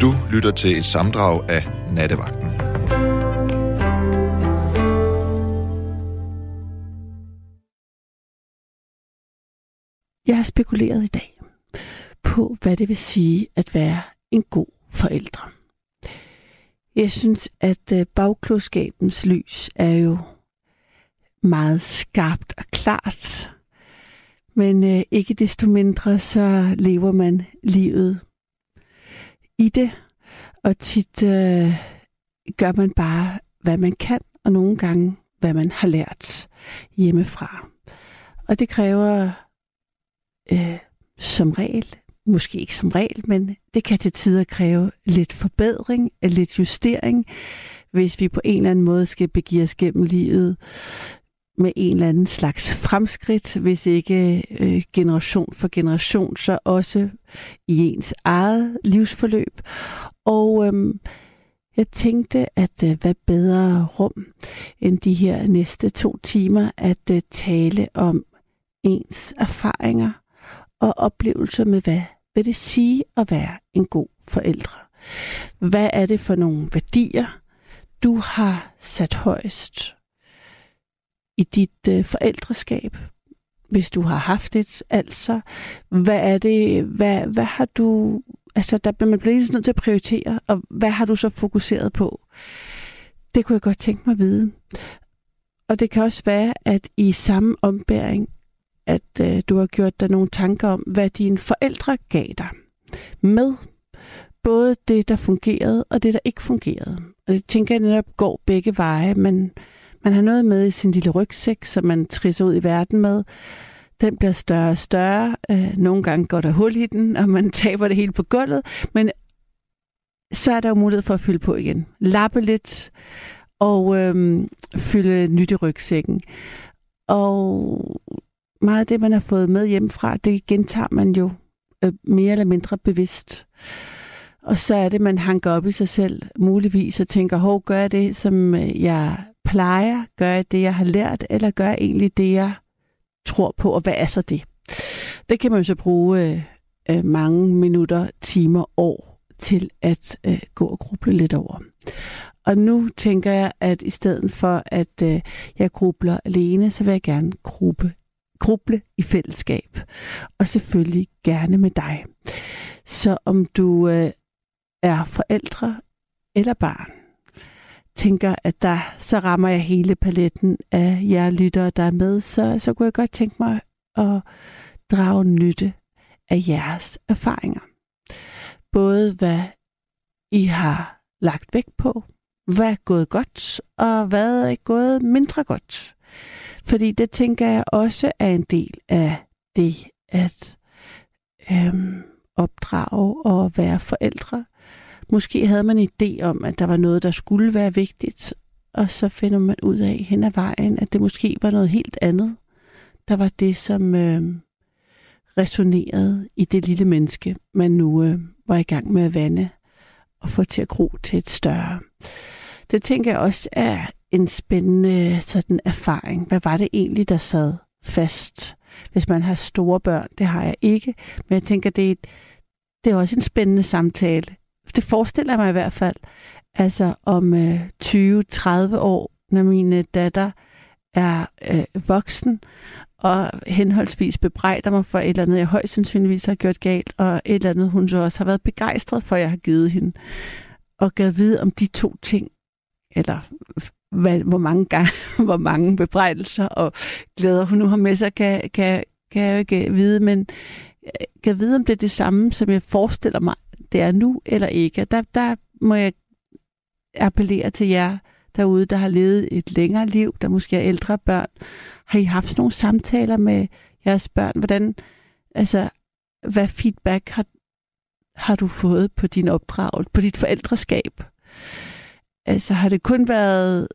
Du lytter til et samdrag af Nattevagten. Jeg har spekuleret i dag på, hvad det vil sige at være en god forældre. Jeg synes, at øh, bagklodskabens lys er jo meget skarpt og klart. Men øh, ikke desto mindre, så lever man livet i det. Og tit øh, gør man bare, hvad man kan, og nogle gange, hvad man har lært hjemmefra. Og det kræver øh, som regel, måske ikke som regel, men det kan til tider kræve lidt forbedring, lidt justering, hvis vi på en eller anden måde skal begive os gennem livet med en eller anden slags fremskridt, hvis ikke øh, generation for generation, så også i ens eget livsforløb. Og øhm, jeg tænkte, at øh, hvad bedre rum end de her næste to timer at øh, tale om ens erfaringer og oplevelser med, hvad vil det sige at være en god forældre? Hvad er det for nogle værdier, du har sat højst i dit øh, forældreskab, hvis du har haft et, altså, hvad er det, hvad, hvad har du, altså, der bliver man bliver nødt til at prioritere, og hvad har du så fokuseret på? Det kunne jeg godt tænke mig at vide. Og det kan også være, at i samme ombæring, at øh, du har gjort dig nogle tanker om, hvad dine forældre gav dig med både det, der fungerede, og det, der ikke fungerede. Og det tænker jeg netop går begge veje, men man har noget med i sin lille rygsæk, som man trisser ud i verden med. Den bliver større og større. Øh, nogle gange går der hul i den, og man taber det hele på gulvet. Men så er der jo mulighed for at fylde på igen. Lappe lidt og øhm, fylde nyt i rygsækken. Og meget af det, man har fået med hjemmefra, det gentager man jo øh, mere eller mindre bevidst. Og så er det, man hanker op i sig selv, muligvis, og tænker, hov, gør jeg det, som øh, jeg plejer? Gør jeg det, jeg har lært? Eller gør jeg egentlig det, jeg tror på? Og hvad er så det? Det kan man jo så bruge øh, øh, mange minutter, timer, år til at øh, gå og gruble lidt over. Og nu tænker jeg, at i stedet for, at øh, jeg grubler alene, så vil jeg gerne gruppe, gruble i fællesskab. Og selvfølgelig gerne med dig. Så om du øh, er forældre eller barn, tænker, at der så rammer jeg hele paletten af jer lyttere, der er med, så, så kunne jeg godt tænke mig at drage nytte af jeres erfaringer. Både hvad I har lagt vægt på, hvad er gået godt, og hvad er gået mindre godt. Fordi det tænker jeg også er en del af det at øhm, opdrage og være forældre. Måske havde man en idé om, at der var noget, der skulle være vigtigt, og så finder man ud af hen ad vejen, at det måske var noget helt andet, der var det, som øh, resonerede i det lille menneske, man nu øh, var i gang med at vande og få til at gro til et større. Det tænker jeg også er en spændende sådan erfaring. Hvad var det egentlig, der sad fast, hvis man har store børn? Det har jeg ikke, men jeg tænker, det er, det er også en spændende samtale det forestiller jeg mig i hvert fald. Altså om øh, 20-30 år, når min øh, datter er øh, voksen, og henholdsvis bebrejder mig for et eller andet, jeg højst sandsynligvis har gjort galt, og et eller andet, hun så også har været begejstret for, at jeg har givet hende. Og gav vide om de to ting, eller hvad, hvor mange gange, hvor mange bebrejdelser og glæder hun nu har med sig, kan, kan, kan jeg jo ikke vide, men øh, kan vide, om det er det samme, som jeg forestiller mig, det er nu eller ikke. Der, der må jeg appellere til jer derude, der har levet et længere liv, der måske er ældre børn. Har I haft sådan nogle samtaler med jeres børn? Hvordan, altså, hvad feedback har, har du fået på din opdragelse, på dit forældreskab? Altså, har det kun været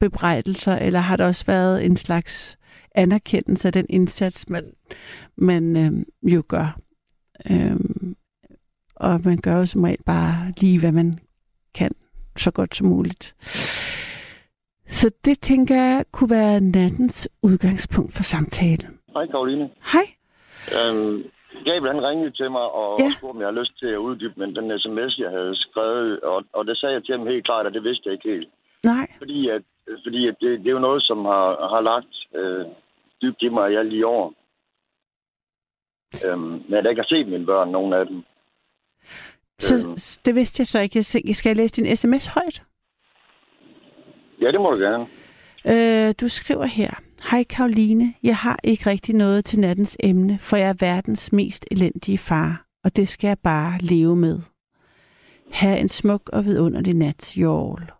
bebrejdelser, eller har der også været en slags anerkendelse af den indsats, man, man øh, jo gør? Øh, og man gør jo som regel bare lige, hvad man kan, så godt som muligt. Så det tænker jeg kunne være nattens udgangspunkt for samtalen. Hej Karoline. Hej. Øhm, Gabriel han ringede til mig og Ja. spurgte, om jeg havde lyst til at uddybe men den sms, jeg havde skrevet. Og, og det sagde jeg til ham helt klart, at det vidste jeg ikke helt. Nej. Fordi, at, fordi at det, det er jo noget, som har, har lagt øh, dybt i mig i alle de år. Øhm, men jeg da ikke har set mine børn, nogen af dem. Så s- det vidste jeg så ikke. Skal jeg læse din sms højt? Ja, det må du gerne. Øh, du skriver her. Hej Karoline, jeg har ikke rigtig noget til nattens emne, for jeg er verdens mest elendige far, og det skal jeg bare leve med. Ha' en smuk og vidunderlig nat, Jørl.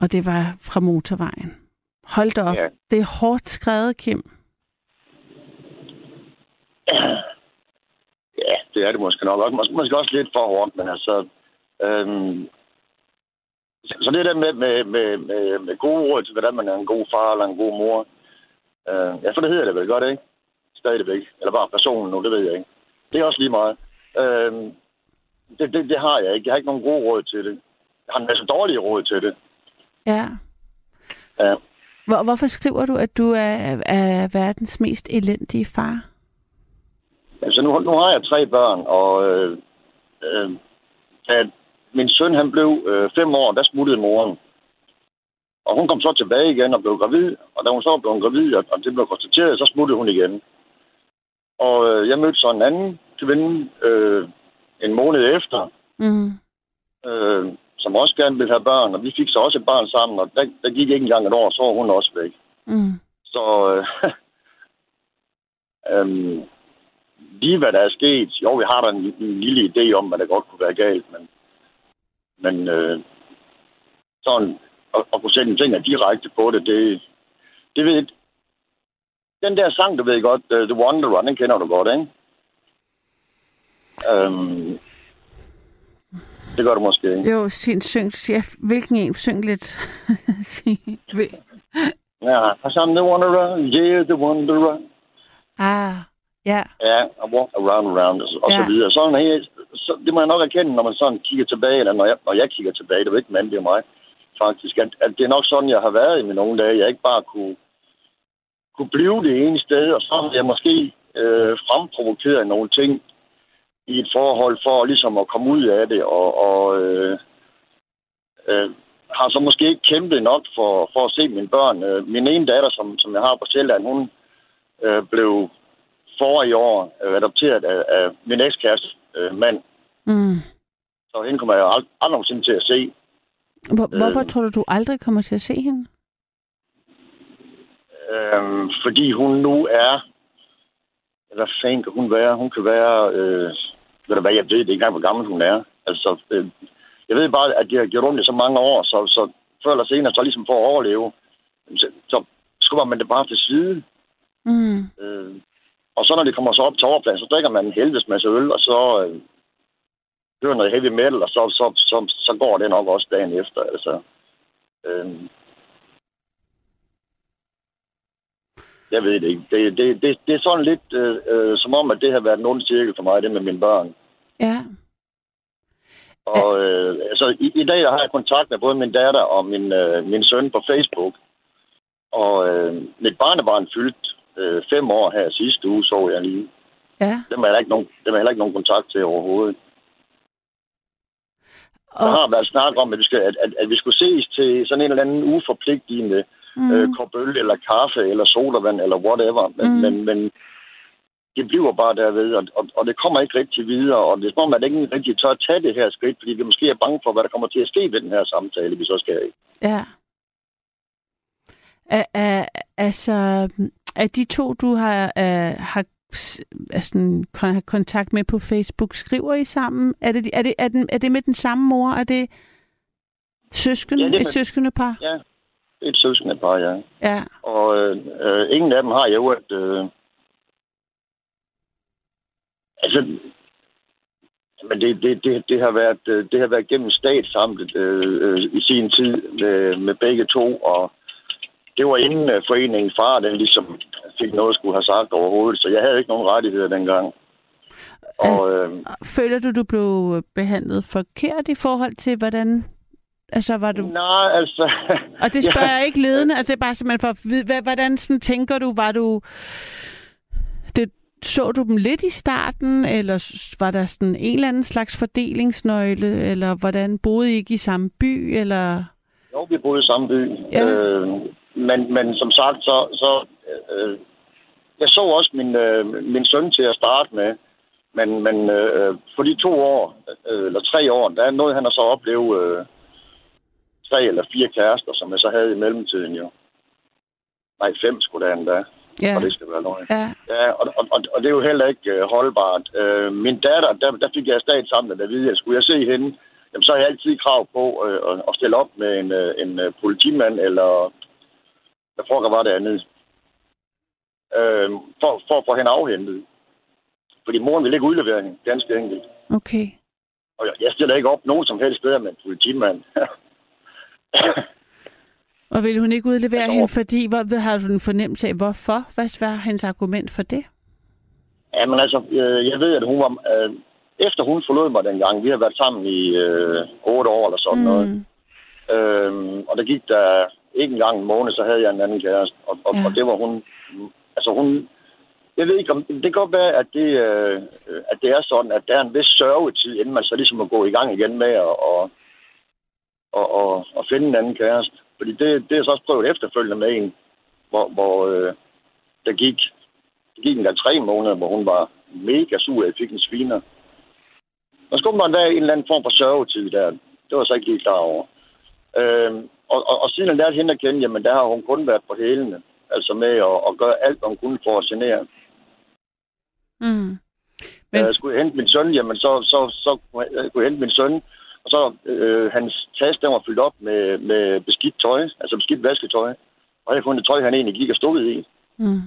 Og det var fra motorvejen. Hold da op. Ja. Det er hårdt skrevet, Kim. Det er det måske nok også. Måske, måske også lidt for hårdt, men altså... Øhm, så, så det der med, med, med, med, med gode råd til, hvordan man er en god far eller en god mor. Øh, ja, for det hedder det vel godt, ikke? Stadigvæk. Eller bare personen nu, det ved jeg ikke. Det er også lige meget. Øhm, det, det, det har jeg ikke. Jeg har ikke nogen gode råd til det. Jeg har en masse dårlige råd til det. Ja. Ja. Hvor, hvorfor skriver du, at du er, er verdens mest elendige far? Altså, nu, nu har jeg tre børn, og øh, øh, da min søn han blev øh, fem år, der smuttede moren. Og hun kom så tilbage igen og blev gravid, og da hun så blev gravid, og, og det blev konstateret, så smuttede hun igen. Og øh, jeg mødte så en anden kvinde øh, en måned efter, Mm. øh, som også gerne ville have børn, og vi fik så også et barn sammen, og der, der gik ikke engang et år, så var hun også væk. Mm. Så øh, øhm, lige hvad der er sket, jo, vi har da en, en lille idé om, hvad der godt kunne være galt, men, men øh, sådan at, at kunne sætte en ting direkte på det, det, det ved Den der sang, du ved godt, uh, The Wanderer, den kender du godt, ikke? Øhm, det gør du måske ikke. Jo, sin syng, siger, hvilken en syng lidt? Ja, cause I'm the wanderer, yeah, the wanderer. ah, ja. Ja, I walk around around, og, så- og Ja. så videre. Sådan her, så, det må jeg nok erkende, når man sådan kigger tilbage, eller når jeg, når jeg kigger tilbage, det er jo ikke mand, det er mig, faktisk, at, at det er nok sådan, jeg har været i mine unge dage. Jeg ikke bare kunne, kunne blive det ene sted, og så har jeg måske øh, fremprovokeret nogle ting i et forhold for ligesom at komme ud af det, og, og øh, øh, har så måske ikke kæmpet nok for, for at se mine børn. Øh, min ene datter, som, som jeg har på Sjælland, hun øh, blev for i år øh, adopteret af, af min ekskæreste øh, mand. Mm. Så hende kommer jeg ald- aldrig nogensinde til at se. Hvor, hvorfor Øh. tror du, du aldrig kommer til at se hende? Øh, fordi hun nu er... Hvad fanden kan hun være? Hun kan være... Øh, ved du hvad, jeg ved det ikke engang, hvor gammel hun er. Altså, øh, jeg ved bare, at de har gjort ondt i så mange år, så, så før eller senere, så ligesom for at overleve, så, så skubber man det bare til side. Mm. Øh, og så når det kommer så op til overplan, så drikker man en helvedes masse øl, og så øh, hører noget heavy metal, og så, så, så, så går det nok også dagen efter. Altså, øh, jeg ved det ikke. Det, det, det, det er sådan lidt øh, øh, som om, at det har været en ond cirkel for mig, det med mine børn. Ja. Og øh, altså, i, i dag har jeg kontakt med både min datter og min, øh, min søn på Facebook. Og øh, mit barnebarn fyldt øh, fem år her sidste uge, så jeg lige. Ja. Dem er der ikke nogen, dem er heller ikke nogen kontakt til overhovedet. Der Og, har været snak om, at vi, skal, at, at, at vi skulle ses til sådan en eller anden uforpligtende mm. øh, kop øl, eller kaffe, eller sodavand, eller whatever. Men, Mm. men, men det bliver bare derved, og, og, og det kommer ikke rigtig videre. Og det er som om, at ikke rigtig tør at tage det her skridt, fordi vi måske er bange for, hvad der kommer til at ske ved den her samtale, vi så skal have. Ja. Er, er, altså, er de to, du har, er, har har kontakt med på Facebook, skriver I sammen? Er det, er det, er den, er det med den samme mor? Er det søskende, Ja, det er et med- søskendepar? Ja, det et søskende par, ja. Ja. Og øh, øh, ingen af dem har jo et... Øh, altså, men det, det, det, det, har været, øh, det har været gennem statsamtet øh, øh, i sin tid med, med begge to, og det var inden øh, foreningen far, den ligesom fik noget at skulle have sagt overhovedet, så jeg havde ikke nogen rettigheder dengang. Og øh, Føler du, du blev behandlet forkert i forhold til, hvordan... Altså, var du... nej, altså... Og det spørger Ja. jeg ikke ledende, altså det er bare simpelthen for hvordan sådan tænker du, var du... Det, så du dem lidt i starten, eller var der sådan en eller anden slags fordelingsnøgle, eller hvordan boede I ikke i samme by, eller... Jo, vi boede i samme by. Ja. Øh, men, men som sagt, så... så øh, jeg så også min, øh, min søn til at starte med. Men, men øh, for de to år, øh, eller tre år, der er noget, han har så oplevet øh, tre eller fire kærester, som jeg så havde i mellemtiden jo. Nej, fem skulle der endda, Ja, og det skal være løgn. ja, Ja, og, og, og, og det er jo heller ikke øh, holdbart. Øh, min datter, der, der fik jeg stat sammen at vide, at skulle jeg se hende, jamen, så har jeg altid krav på øh, at, at stille op med en, øh, en øh, politimand, eller hvad pokker var det andet, øh, for, for at få hende afhentet. Fordi moren ville ikke udlevere hende, ganske enkelt. okay. Og jeg, jeg stiller ikke op nogen som helst steder med en politimand. Og ville hun ikke udlevere Altså, hende, fordi... Hvor, har du en fornemmelse af, hvorfor? Hvad var hendes argument for det? Jamen altså, øh, jeg ved, at hun var... Øh, efter hun forlod mig dengang, vi har været sammen i øh, otte år eller sådan mm. noget, Øhm, og der gik der ikke engang en måned, så havde jeg en anden kæreste. Og, og, Ja. og det var hun... Altså hun... Jeg ved ikke om... Det kan godt være, at det, øh, at det er sådan, at der er en vis sørgetid, inden man så ligesom må gå i gang igen med at, og, og, og, og finde en anden kæreste. Fordi det, det er så også prøvet efterfølgende med en, hvor, hvor øh, der gik, der gik en der tre måneder, hvor hun var mega sur, jeg fik en sviner. Der skulle man være en eller anden form for sørgetid der. Det var jeg så ikke lige klar over. Øhm, og, og, og siden jeg lærte hende at kende, jamen der har hun kun været på hælene. Altså med at, at gøre alt, hvad hun kunne for at genere. Mm. Men... Øh, skulle jeg hente min søn, jamen så, så, så jeg- kunne jeg hente min søn. Og så øh, hans taske, den var fyldt op med, med beskidt tøj, altså beskidt vasketøj. Og jeg fundet tøj, han egentlig gik og stod i. mm.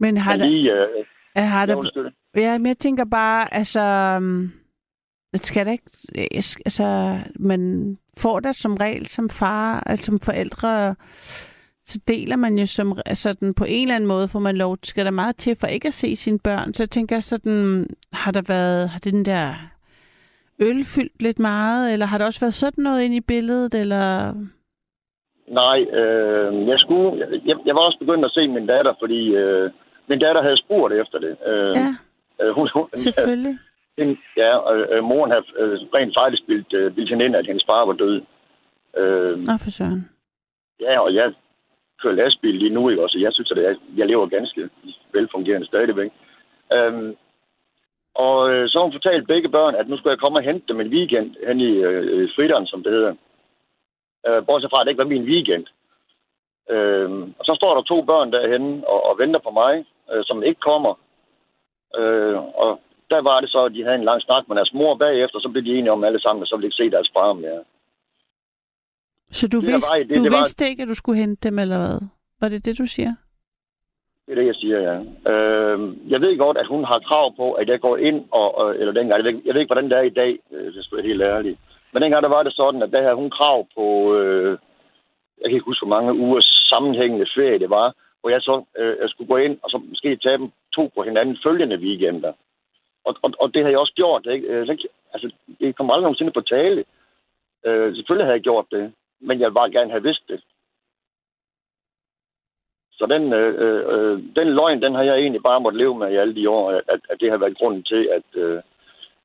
Men har der, lige, øh, har der. Ja, men jeg tænker bare, altså... um, skal da ikke... sk- Altså, man får da som regel som far, altså som forældre, så deler man jo som, den, på en eller anden måde, får man lov, skal der meget til for ikke at se sine børn. Så jeg tænker sådan, har der været, har den der øl fyldt lidt meget, eller har der også været sådan noget ind i billedet, eller... Nej, øh, jeg skulle... Jeg, jeg var også begyndt at se min datter, fordi øh, min datter havde spurgt efter det. Øh, Ja, øh, hun, hun, selvfølgelig. Hende- Ja, og øh, moren havde øh, rent faktisk bildt, øh, bildt hende ind, at hendes far var død. Øh, Nå, for søren. ja, og jeg kører lastbil lige nu, ikke også? Jeg synes, at jeg, jeg lever ganske velfungerende stadigvæk. Øhm, og øh, så har hun fortalt begge børn, at nu skulle jeg komme og hente dem en weekend hen i øh, Frideren, som det hedder. Øh, bortset fra, at det ikke var min weekend. Øhm, og så står der to børn derhenne og, og venter på mig, øh, som ikke kommer. Øh, og der var det så, at de havde en lang snak med deres mor bagefter, så blev de enige om alle sammen, at så ville de ikke se deres far mere. Så du, Det, vidste, var det, du det var- vidste ikke, at du skulle hente dem, eller hvad? Var det det, du siger? Det er det, jeg siger, ja. Øh, jeg ved godt, at hun har krav på, at jeg går ind, og, og eller dengang, jeg ved, jeg ved ikke, hvordan det er i dag, øh, det skal være helt ærligt. Men dengang der var det sådan, at der havde hun krav på, øh, jeg kan ikke huske, hvor mange ugers sammenhængende ferie det var, hvor jeg så øh, jeg skulle gå ind, og så måske tage dem to på hinanden følgende weekender. Og, og, og det har jeg også gjort. Ikke? Øh, så Altså, det kommer aldrig nogensinde på tale. Øh, selvfølgelig havde jeg gjort det, men jeg ville bare gerne have vidst det. Så den, øh, øh, den løgn, den har jeg egentlig bare måttet leve med i alle de år, at, at det har været grunden til, at, øh,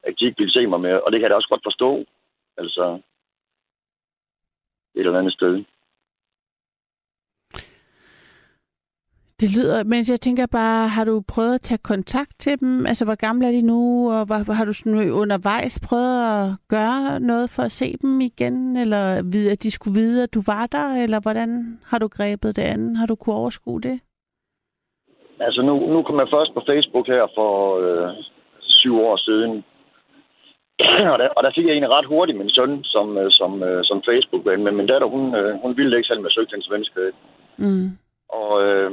at de ikke ville se mig mere. Og det kan jeg da også godt forstå. Altså, et eller andet sted. Det lyder, men jeg tænker bare, har du prøvet at tage kontakt til dem? Altså, hvor gamle er de nu, og hvor, har du sådan undervejs prøvet at gøre noget for at se dem igen? Eller vide, at de skulle vide, at du var der? Eller hvordan har du grebet det andet? Har du kunne overskue det? Altså, nu, nu kom jeg først på Facebook her for øh, syv år siden. og, der, og der fik jeg egentlig ret hurtigt min søn som, øh, som, øh, som Facebook-ven. Men min datter, hun, øh, hun ville ikke selv med søgte hendes venskab. Mm. Og øh,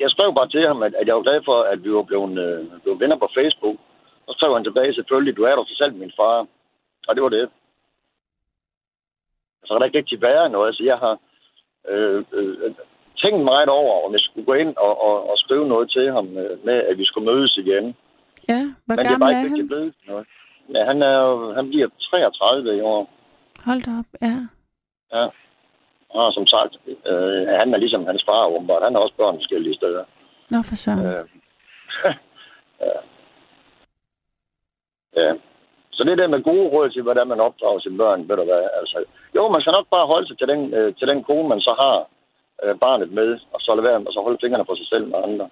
jeg skrev bare til ham, at, at jeg var glad for, at vi var blevet, øh, blevet venner på Facebook. Og så skrev han tilbage, selvfølgelig, du er der for selv min far. Og det var det. Så er der ikke rigtig været noget. Altså, jeg har øh, øh, tænkt meget over, om jeg skulle gå ind og, og, og skrive noget til ham øh, med, at vi skulle mødes igen. Ja, hvor Men det er gammel bare er ikke rigtig han? blevet noget. Ja, han, er han bliver 33 i år. Hold da op, ja. Ja. Har som sagt, øh, han er ligesom hans far, åbenbart. Han har også børn forskellige steder. Nå, for så. Øh, ja. ja. Så det der med gode råd til, hvordan man opdrager sine børn, ved du hvad, altså, jo, man skal nok bare holde sig til den, øh, til den kone, man så har øh, barnet med, og så lade være med at holde fingrene på sig selv med andre.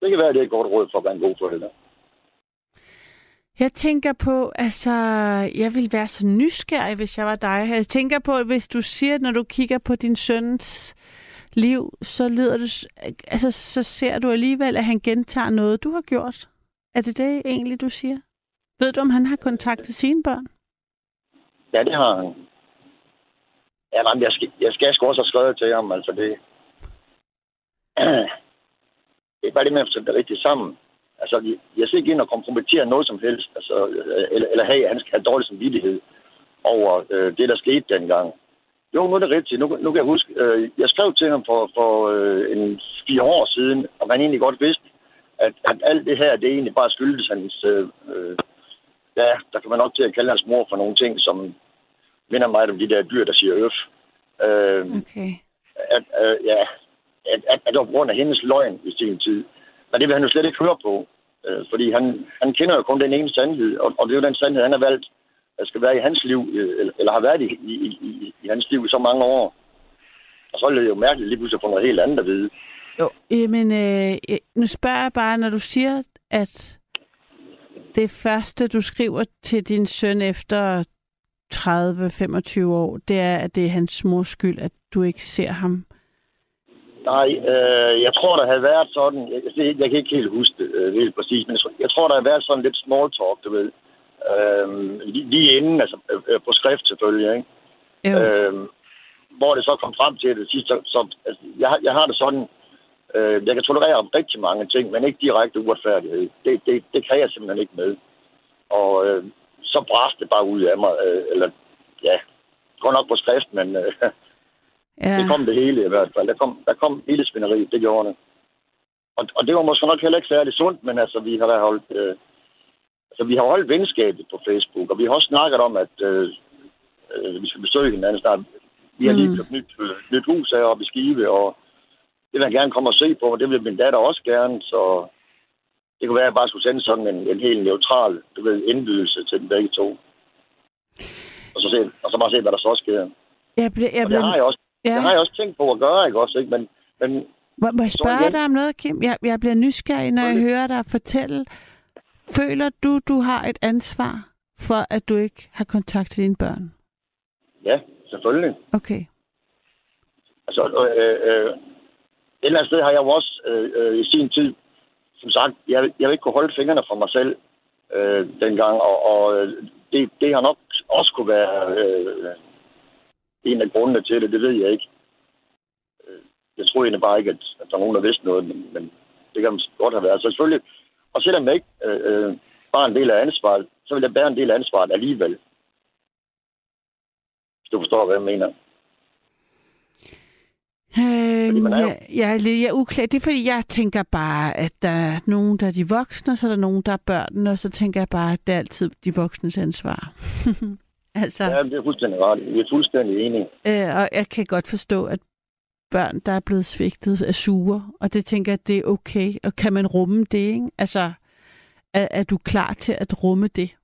Det kan være, at det er et godt råd for at være en god forælder. Jeg tænker på, altså, jeg vil være så nysgerrig, hvis jeg var dig. Jeg tænker på, hvis du siger, når du kigger på din søns liv, så lyder det, altså, så ser du alligevel, at han gentager noget, du har gjort. Er det det egentlig, du siger? Ved du, om han har kontakt til sine børn? Ja, det har han. Ja, nej, jeg skal, jeg skal sgu også have skrevet til ham, altså det... Det er bare det med at sætte det rigtigt sammen. Altså, jeg ser ikke ind og kompromittere noget som helst, altså, eller, eller have, han skal have dårlig samvittighed over øh, det, der skete dengang. Jo, nu er det rigtigt. Nu, nu kan jeg huske, øh, jeg skrev til ham for, for øh, en fire år siden, og han egentlig godt vidste, at, at alt det her, det egentlig bare skyldes hans... Øh, øh, ja, der kan man nok til at kalde hans mor for nogle ting, som minder mig om de der dyr, der siger øf. Øh, okay. At, øh, ja, at, at, at det var på grund af hendes løgn i sin tid. Men det vil han jo slet ikke høre på. Øh, fordi han, han kender jo kun den ene sandhed, og, og det er jo den sandhed, han har valgt, at skal være i hans liv, øh, eller, eller har været i, i, i, i hans liv i så mange år. Og så er det jo mærkeligt lige pludselig at få noget helt andet at vide. Jo, øh, men øh, øh, nu spørger jeg bare, når du siger, at det første, du skriver til din søn efter 30-25 år, det er, at det er hans mors skyld, at du ikke ser ham Nej, øh, jeg tror, der havde været sådan... Jeg, jeg, kan ikke helt huske det øh, helt præcis, men jeg tror, der havde været sådan lidt small talk, du ved. Øh, lige, inden, altså øh, på skrift selvfølgelig, ikke? Jo. Øh, hvor det så kom frem til det sidste, så, så altså, jeg, jeg har det sådan... Øh, jeg kan tolerere rigtig mange ting, men ikke direkte uretfærdighed. Det, det, det kan jeg simpelthen ikke med. Og øh, så bræste det bare ud af mig. Øh, eller, ja, går nok på skrift, men... Øh, Ja. Det kom det hele i hvert fald. Der kom, der kom hele spænderiet, det gjorde det. Og, og det var måske nok heller ikke særlig sundt, men altså, vi har holdt, øh, altså, vi har holdt venskabet på Facebook, og vi har også snakket om, at øh, øh, vi skal besøge hinanden snart. Vi har lige købt mm. nyt, øh, nyt hus heroppe i Skive, og det vil jeg gerne komme og se på, og det vil min datter også gerne, så det kunne være, at jeg bare skulle sende sådan en, en helt neutral du ved, indbydelse til den begge to. Og så, se, og så bare se, hvad der så sker. Jeg ble, jeg ble... Og det har jeg også Ja. Det har jeg også tænkt på at gøre, ikke også? Ikke? Men, men må, må jeg spørge dig om noget, Kim? Jeg, jeg bliver nysgerrig, når jeg hører dig fortælle. Føler du, du har et ansvar for, at du ikke har kontakt til dine børn? Ja, selvfølgelig. Okay. Altså, øh, øh, et eller andet sted har jeg jo også øh, øh, i sin tid, som sagt, jeg, jeg vil ikke kunne holde fingrene fra mig selv øh, dengang, og, og øh, det, det har nok også kunne være øh, en af grundene til det, det ved jeg ikke. Øh, jeg tror egentlig bare ikke, at, at der er nogen, der vidste noget, men, men det kan godt have været. Så selvfølgelig, og selvom jeg ikke øh, øh, bare en del af ansvaret, så vil jeg bære en del af ansvaret alligevel. Hvis du forstår, hvad jeg mener. Øhm, er jo... jeg, er lidt jeg er uklar. Det er fordi, jeg tænker bare, at der er nogen, der er de voksne, og så er der nogen, der er børnene, og så tænker jeg bare, at det er altid de voksnes ansvar. Altså, ja, det er fuldstændig ret. Vi er fuldstændig enige. Øh, og jeg kan godt forstå, at børn, der er blevet svigtet, er sure, og det tænker jeg, det er okay. Og kan man rumme det, ikke? Altså, er, er du klar til at rumme det?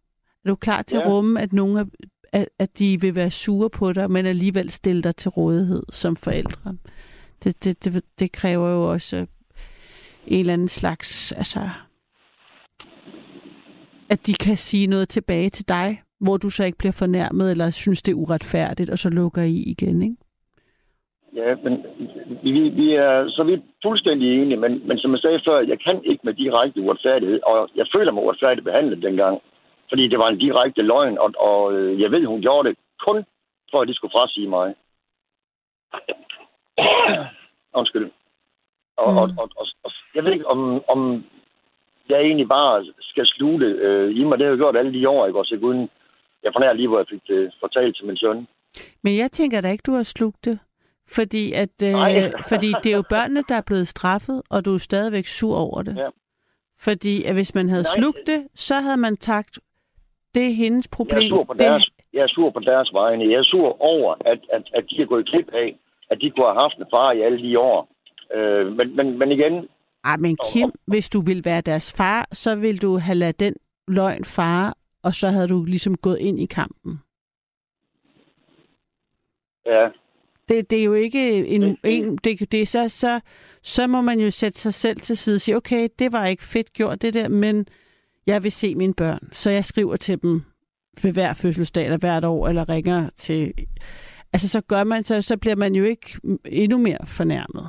Er du klar til ja. at rumme, at nogle af, at, at de vil være sure på dig, men alligevel stille dig til rådighed som forældre? Det, det, det, det kræver jo også en eller anden slags, altså, at de kan sige noget tilbage til dig, hvor du så ikke bliver fornærmet, eller synes, det er uretfærdigt, og så lukker I igen, ikke? Ja, men vi, vi er, så vi er fuldstændig enige, men, men som jeg sagde før, jeg kan ikke med direkte uretfærdighed, og jeg føler mig uretfærdigt behandlet dengang, fordi det var en direkte løgn, og, og øh, jeg ved, hun gjorde det kun for, at de skulle frasige mig. Undskyld. Og, mm. og, og, og, og jeg ved ikke, om, om jeg egentlig bare skal slutte øh, i mig. Det har jeg gjort alle de år, ikke også? Jeg uden, jeg fornær lige, hvor jeg fik det fortalt til min søn. Men jeg tænker da ikke, du har slugt det. Fordi, at, øh, fordi det er jo børnene, der er blevet straffet, og du er stadigvæk sur over det. Ja. Fordi at hvis man havde Nej. slugt det, så havde man tagt, det er hendes problem. Jeg er sur på deres, Jeg er sur på deres vegne. Jeg er sur over, at, at, at de er gået klip af, at de kunne have haft en far i alle de år. Øh, men, men, men igen... Ej, men Kim, hvis du vil være deres far, så vil du have ladet den løgn far, og så havde du ligesom gået ind i kampen. Ja. Det, det er jo ikke en... en det, det er så, så, så må man jo sætte sig selv til side og sige, okay, det var ikke fedt gjort, det der, men jeg vil se mine børn. Så jeg skriver til dem ved hver fødselsdag eller hvert år, eller ringer til... Altså, så gør man, så, så bliver man jo ikke endnu mere fornærmet.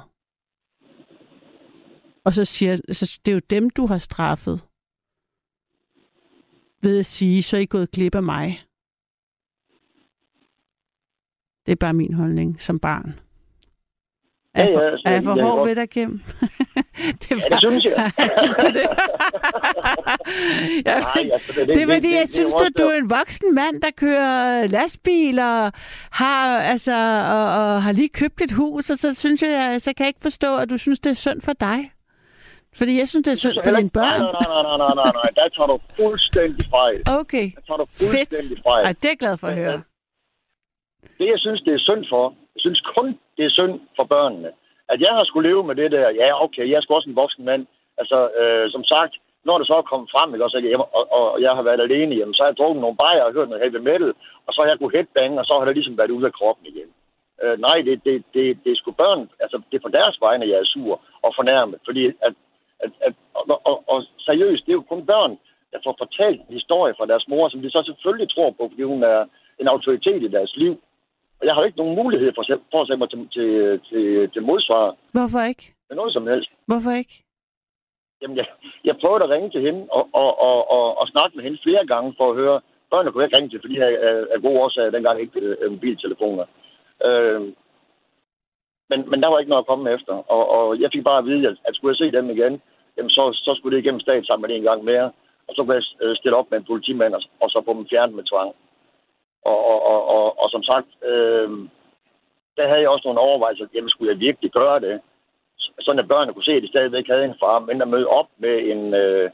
Og så siger så det er jo dem, du har straffet. Ved at sige, så er I gået glip af mig. Det er bare min holdning som barn. Er jeg for, ja, ja, er jeg for hård ved dig, Kim? det, var, ja, det synes jeg. synes du det? ja, Nej, altså, det, det, det, er fordi, jeg synes, at du er en voksen mand, der kører lastbil og har, altså, og, og har lige købt et hus, og så synes jeg, så kan jeg ikke forstå, at du synes, det er synd for dig. Fordi jeg synes, det er synd for dine børn. Nej, nej, nej, nej, nej, nej, der tager du fuldstændig fejl. Okay. Der tager du fuldstændig Fedt. fejl. Ej, det er jeg glad for at høre. Det, jeg synes, det er synd for, jeg synes kun, det er synd for børnene. At jeg har skulle leve med det der, ja, okay, jeg er sgu også en voksen mand. Altså, øh, som sagt, når det så er kommet frem, ikke, også, jeg, og, og, jeg har været alene hjemme, så har jeg drukket nogle bajer og hørt noget heavy metal, og så har jeg kunne headbange, og så har det ligesom været ud af kroppen igen. Øh, nej, det, det, det, det er sgu børn, altså det er for deres vegne, jeg er sur og fornærmet, fordi at, at, at og, og, og seriøst, det er jo kun børn, der får fortalt en historie fra deres mor, som de så selvfølgelig tror på, fordi hun er en autoritet i deres liv. Og jeg har ikke nogen mulighed for, for at sætte mig til, til, til, til modsvar. Hvorfor ikke? Med noget som helst. Hvorfor ikke? Jamen, jeg, jeg prøvede at ringe til hende og, og, og, og, og snakke med hende flere gange for at høre. Børnene kunne ikke ringe til, fordi jeg er gode årsager dengang ikke øh, mobiltelefoner. Øh, men, men der var ikke noget at komme efter. Og, og jeg fik bare at vide, at, at skulle jeg se dem igen, jamen så, så skulle det igennem stat sammen med en gang mere. Og så kunne jeg øh, stille op med en politimand, og, og så få dem fjernet med tvang. Og, og, og, og, og som sagt, øh, der havde jeg også nogle overvejelser, jamen skulle jeg virkelig gøre det? Sådan at børnene kunne se, at de stadigvæk havde en far, men at møde op med en, øh,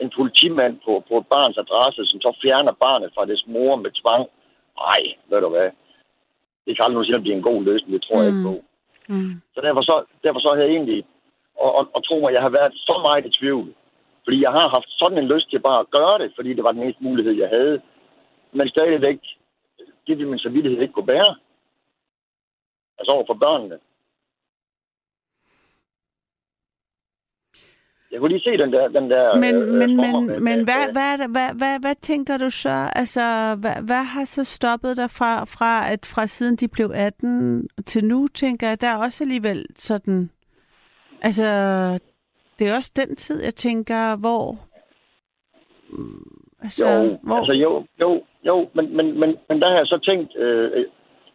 en politimand på, på et barns adresse, som så fjerner barnet fra dets mor med tvang. Nej, ved du hvad? Det kan aldrig nogensinde blive en god løsning, det tror mm. jeg ikke på. Mm. Så derfor så, derfor så havde jeg egentlig, og, og tro mig, jeg har været så meget i tvivl. Fordi jeg har haft sådan en lyst til bare at gøre det, fordi det var den eneste mulighed, jeg havde. Men stadigvæk det vil min samvittighed ikke kunne bære. Altså over for børnene. Jeg kunne lige se den der... Den der men øh, men, men, med, men hvad, hvad, hvad, hvad, hvad tænker du så? Altså, hvad, hvad har så stoppet dig fra, fra, at fra siden de blev 18 til nu, tænker jeg, der er også alligevel sådan... Altså, det er også den tid, jeg tænker, hvor... Altså, jo, hvor... altså jo, jo, jo, men, men, men, men der har jeg så tænkt, øh,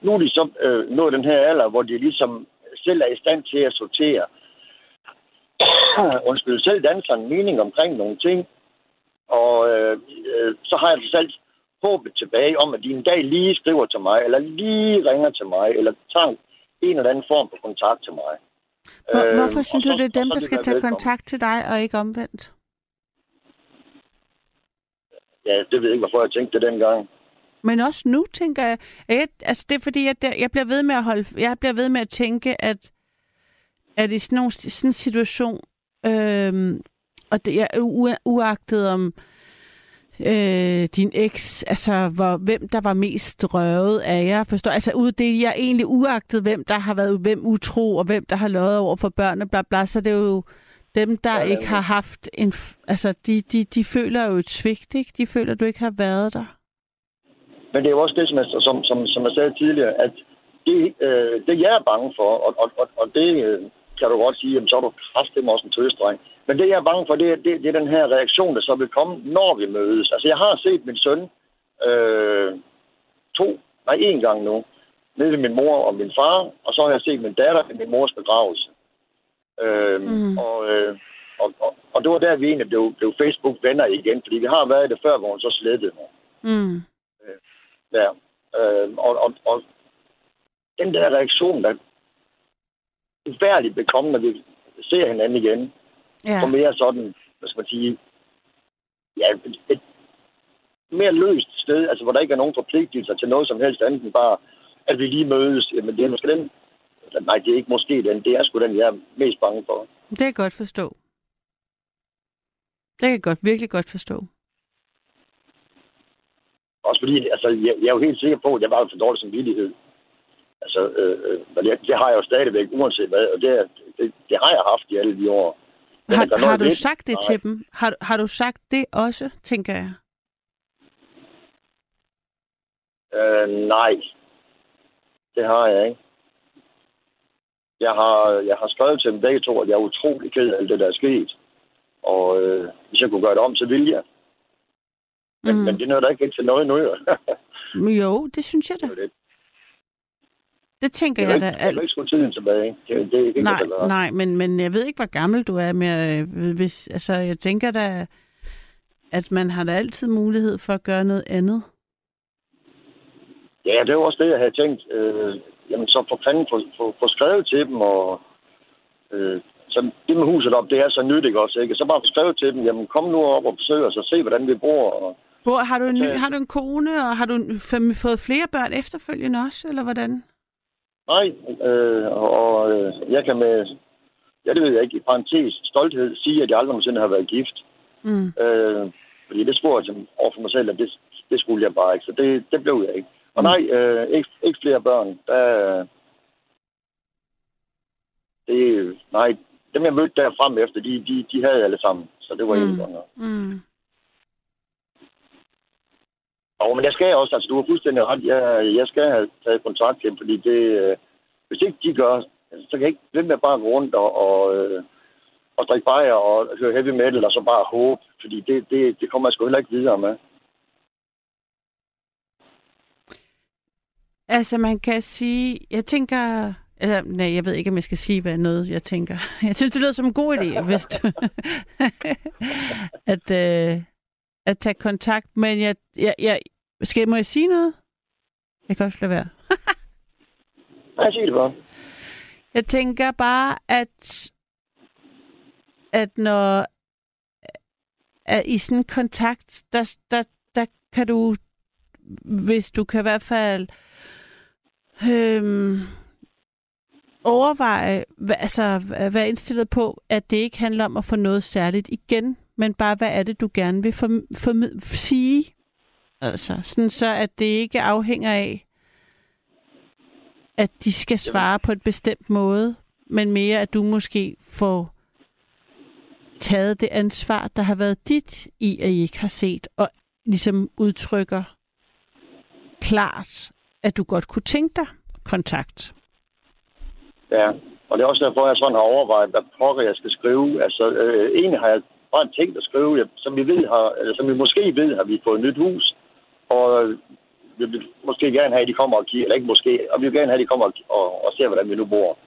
nu er de så øh, nået den her alder, hvor de ligesom selv er i stand til at sortere. Undskyld, selv danser en mening omkring nogle ting. Og øh, øh, så har jeg selv håbet tilbage om, at de en dag lige skriver til mig, eller lige ringer til mig, eller tager en eller anden form for kontakt til mig. Hvor, øh, hvorfor synes du, det er dem, der skal tage kontakt til dig, og ikke omvendt? ja, det ved jeg ikke, hvorfor jeg tænkte det dengang. Men også nu, tænker jeg, jeg altså det er fordi, at jeg bliver ved med at holde, jeg bliver ved med at tænke, at, at i sådan, nogle, sådan en situation, øhm, og det er u- uagtet om øh, din eks, altså hvor, hvem der var mest røvet af jer, forstår Altså ud det jeg egentlig uagtet, hvem der har været hvem utro, og hvem der har løjet over for børnene, bla bla, så det er jo dem, der ja, ikke har haft en... Altså, de, de, de føler jo et svigt, ikke? De føler, at du ikke har været der. Men det er jo også det, som jeg, som, som, som jeg sagde tidligere, at det, øh, det jeg er bange for, og, og, og, og det øh, kan du godt sige, jamen, så er du kraftigt også en tøstreng. Men det, jeg er bange for, det, det, det er den her reaktion, der så vil komme, når vi mødes. Altså, jeg har set min søn øh, to, nej, en gang nu, nede ved min mor og min far, og så har jeg set min datter i min mors begravelse. Øhm, mm. og, øh, og, og, og det var der, vi egentlig blev, blev Facebook-venner igen, fordi vi har været det før, hvor hun så slettede mig. Mm. Øh, der. Øh, og, og, og den der reaktion, der ufærdigt vil komme, når vi ser hinanden igen, ja. og mere sådan, hvad skal man sige, ja, et, mere løst sted, altså hvor der ikke er nogen forpligtelser til noget som helst andet end bare, at vi lige mødes. Jamen, det er måske den, nej, det er ikke måske den, det er sgu den, jeg er mest bange for. Det kan jeg godt forstå. Det kan jeg godt, virkelig godt forstå. Også fordi, altså, jeg, jeg er jo helt sikker på, at jeg var for dårlig samvittighed. Altså, øh, øh, det, det har jeg jo stadigvæk, uanset hvad, og det, det, det har jeg haft i alle de år. Men har, har du lidt? sagt det Nej. til dem? Har, har du sagt det også, tænker jeg? Øh, nej. Det har jeg ikke. Jeg har, jeg har skrevet til dem begge to, at jeg er utrolig ked af alt det, der er sket. Og øh, hvis jeg kunne gøre det om, så ville jeg. Men, mm. men det nødder ikke til noget nu. jo, det synes jeg da. Det, det tænker jeg, jeg da. Jeg kan ikke skrue tiden tilbage. Det, det, det nej, nej men, men jeg ved ikke, hvor gammel du er. Men øh, hvis, altså, jeg tænker da, at man har da altid mulighed for at gøre noget andet. Ja, det var også det, jeg havde tænkt. Øh, jamen, så for fanden få, få, få skrevet til dem, og øh, så det med huset op, det er så nyttigt også, ikke? Så bare få skrevet til dem, jamen kom nu op og besøg os og se, hvordan vi bor. Og, Bor, har, du en, ny, har du en kone, og har du fået flere børn efterfølgende også, eller hvordan? Nej, øh, og øh, jeg kan med, ja det ved jeg ikke, i parentes stolthed sige, at jeg aldrig nogensinde har været gift. Mm. Øh, fordi det spurgte jeg over for mig selv, at det, det skulle jeg bare ikke, så det, det blev jeg ikke. Og mm. nej, øh, ikke, ikke flere børn. Der, det, nej, dem jeg mødte der frem efter, de, de, de havde alle sammen. Så det var mm. egentlig godt nok. Mm. Og, men jeg skal også, altså du har fuldstændig ret, jeg, jeg skal have taget kontakt til dem, fordi det, øh, hvis ikke de gør, så kan jeg ikke blive med bare gå rundt og, og, øh, og drikke bajer og høre heavy metal og så bare håbe, fordi det, det, det kommer jeg sgu heller ikke videre med. Altså man kan sige, jeg tænker, eller, nej, jeg ved ikke, om jeg skal sige, hvad noget jeg tænker. Jeg synes, det lyder som en god idé, hvis du... at, øh, at tage kontakt. Men jeg, jeg, jeg, skal, må jeg sige noget? Jeg kan også lade være. Nej, sig det bare. Jeg tænker bare, at, at når at i sådan en kontakt, der, der, der kan du, hvis du kan i hvert fald øhm, overveje, altså være indstillet på, at det ikke handler om at få noget særligt igen, men bare, hvad er det, du gerne vil for, for, sige? Altså, sådan så, at det ikke afhænger af, at de skal svare på et bestemt måde, men mere, at du måske får taget det ansvar, der har været dit i, at I ikke har set, og ligesom udtrykker klart, at du godt kunne tænke dig kontakt. Ja, og det er også derfor, jeg sådan har overvejet, hvad pokker jeg skal skrive. Altså, øh, egentlig har jeg bare tænkt at skrive, ja, som vi, ved, har, eller som vi måske ved, har vi fået et nyt hus. Og vi vil måske gerne have, at de kommer og kigger, eller ikke måske, og vi vil gerne have, at de kommer og, og, og ser, hvordan vi nu bor.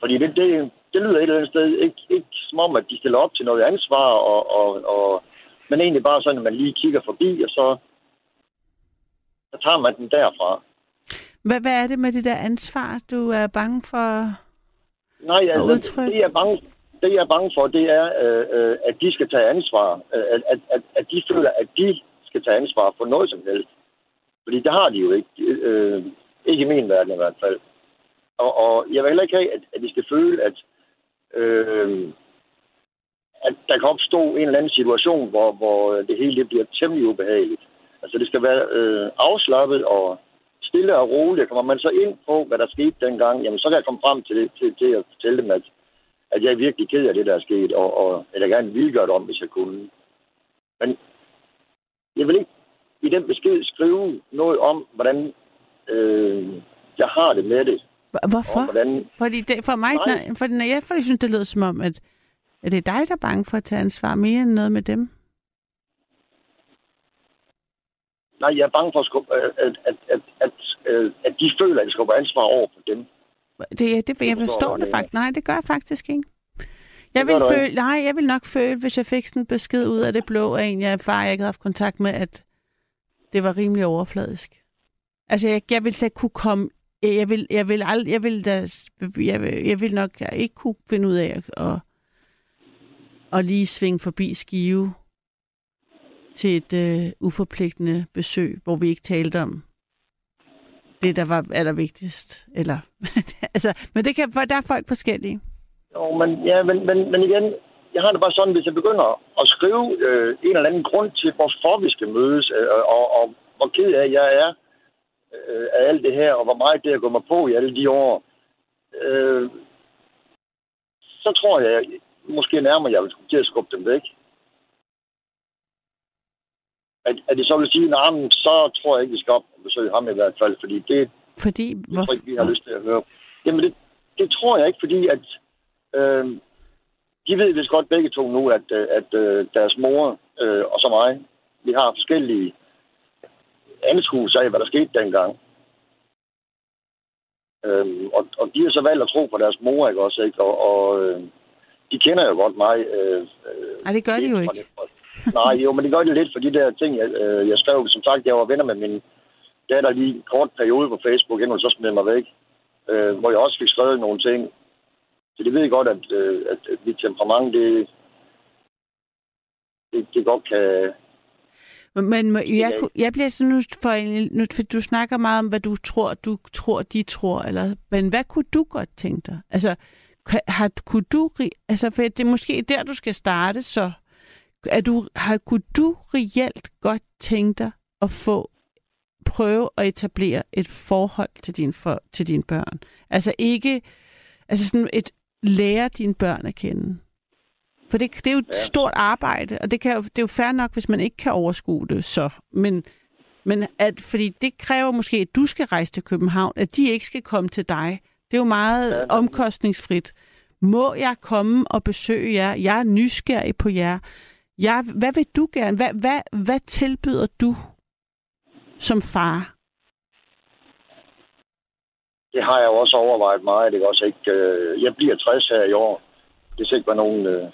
Fordi det, det, det lyder et eller andet sted ikke, ikke som om, at de stiller op til noget ansvar, og, og, og, men egentlig bare sådan, at man lige kigger forbi, og så, så tager man den derfra. Hvad, hvad er det med det der ansvar, du er bange for Nej, altså, det, jeg er bange, det jeg er bange for, det er, øh, øh at de skal tage ansvar. Øh, at, at, at, at de føler, at de skal tage ansvar for noget som helst. Fordi det har de jo ikke. Øh, ikke i min verden i hvert fald. Og, og jeg vil heller ikke have, at, at de skal føle, at, øh, at der kan opstå en eller anden situation, hvor, hvor det hele det bliver temmelig ubehageligt. Altså det skal være øh, afslappet og stille og roligt. Kommer man så ind på, hvad der skete dengang, jamen så kan jeg komme frem til, det, til, til at fortælle dem, at, at jeg er virkelig ked af det, der er sket, og, og jeg gerne ville gøre det om, hvis jeg kunne. Men jeg vil ikke i den besked skrive noget om, hvordan øh, jeg har det med det. Hvorfor? hvordan... Fordi det, for mig, når, for, når jeg, for jeg synes, det lyder som om, at, at det er dig, der er bange for at tage ansvar mere end noget med dem. Nej, jeg er bange for, at, at, at, at, at, at, de føler, at de skubber ansvar over på dem. Det, det, jeg forstår det faktisk. Nej, det gør jeg faktisk ikke. Jeg vil føle, nej, jeg vil nok føle, hvis jeg fik sådan en besked ud af det blå af en, jeg far, jeg ikke havde haft kontakt med, at det var rimelig overfladisk. Altså, jeg, jeg vil slet kunne komme... Jeg vil, jeg vil, ald, jeg vil, da, jeg, vil, jeg vil nok jeg ikke kunne finde ud af at, at, at lige svinge forbi skive til et øh, uforpligtende besøg, hvor vi ikke talte om det, der var allervigtigst? Eller, altså, men det kan, der er folk forskellige. Jo, men, ja, men, men, men igen, jeg har det bare sådan, hvis jeg begynder at skrive øh, en eller anden grund til, hvorfor vi skal mødes, øh, og, og hvor ked af jeg er øh, af alt det her, og hvor meget det har gået mig på i alle de år, øh, så tror jeg, måske nærmere, jeg vil til at skubbe dem væk. At, at det så vil sige, at så tror jeg ikke, vi skal op besøge ham i hvert fald, fordi det, fordi, det tror jeg ikke, vi har lyst til at høre. Jamen, det, det tror jeg ikke, fordi at øh, de ved vist godt begge to nu, at, øh, at, øh, deres mor øh, og så mig, vi har forskellige anskuelser af, hvad der skete dengang. Øhm, og, og de har så valgt at tro på deres mor, ikke også, ikke? Og, og øh, de kender jo godt mig. Øh, Nej, det gør de jo ikke. Nej, jo, men det gør de lidt for de der ting, jeg, øh, jeg skrev. Som sagt, jeg var venner med min datter lige en kort periode på Facebook, inden hun så smed mig væk. Øh, hvor jeg også fik skrevet nogle ting. Så de ved godt, at, øh, at, at mit temperament, det, det, det godt kan, men jeg, jeg bliver sådan nu, for, nu, for du snakker meget om, hvad du tror, du tror, de tror, eller, men hvad kunne du godt tænke dig? Altså, har, kunne du, altså, for det er måske der, du skal starte, så er du, har, kunne du reelt godt tænke dig at få, prøve at etablere et forhold til, din for, til dine børn? Altså ikke, altså sådan et, lære dine børn at kende. For det, det er jo et ja. stort arbejde, og det, kan, det er jo fair nok, hvis man ikke kan overskue det så. Men, men at, fordi det kræver måske, at du skal rejse til København, at de ikke skal komme til dig. Det er jo meget ja. omkostningsfrit. Må jeg komme og besøge jer? Jeg er nysgerrig på jer. Jeg, hvad vil du gerne? Hvad, hvad, hvad tilbyder du som far? Det har jeg jo også overvejet meget. Det er også ikke, øh, jeg bliver 60 her i år. Det skal ikke være nogen øh,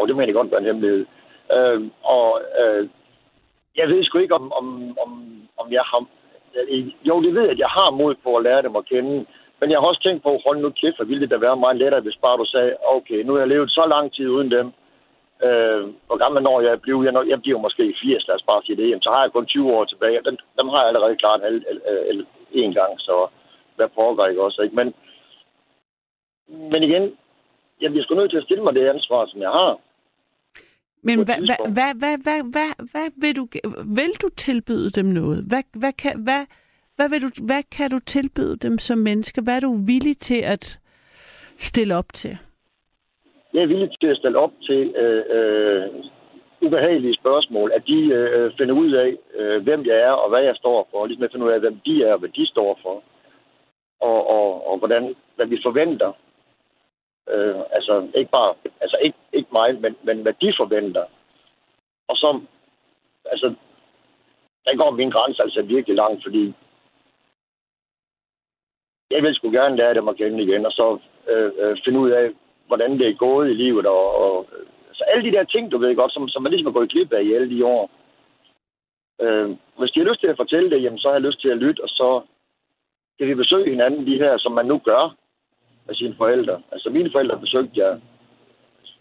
og det mener jeg godt være en hemmelighed. Øh, og øh, jeg ved sgu ikke, om, om, om, om jeg har... Jo, det ved jeg, at jeg har mod på at lære dem at kende. Men jeg har også tænkt på, hold nu kæft, hvor ville det da være meget lettere, hvis bare du sagde, okay, nu har jeg levet så lang tid uden dem. Øh, hvor gammel når jeg bliver? Jeg, jeg bliver måske 80, lad os bare sige det. Jamen, så har jeg kun 20 år tilbage, og dem, dem har jeg allerede al, al, al, en gang, så hvad foregår ikke også, ikke? Men, men igen, jeg bliver sgu nødt til at stille mig det ansvar, som jeg har. Men hvad, hvad, hvad, hvad, hvad, hvad, hvad vil du vil du tilbyde dem noget? Hvad, hvad, kan, hvad, hvad, vil du, hvad kan du tilbyde dem som menneske? Hvad er du villig til at stille op til? Jeg er villig til at stille op til øh, øh, ubehagelige spørgsmål, at de øh, finder ud af, øh, hvem jeg er og hvad jeg står for, og ligesom at finde ud af, hvem de er og hvad de står for, og, og, og hvordan, hvad vi forventer Øh, altså ikke bare, altså ikke, ikke mig, men, men hvad de forventer. Og så, altså, der går min grænse altså virkelig langt, fordi jeg vil sgu gerne lære dem at kende igen, og så øh, øh, finde ud af, hvordan det er gået i livet, og, og så alle de der ting, du ved godt, som, som man ligesom har gået glip af i alle de år. Øh, hvis de har lyst til at fortælle det, jamen, så har jeg lyst til at lytte, og så kan vi besøge hinanden, de her, som man nu gør, med sine forældre. Altså mine forældre besøgte jeg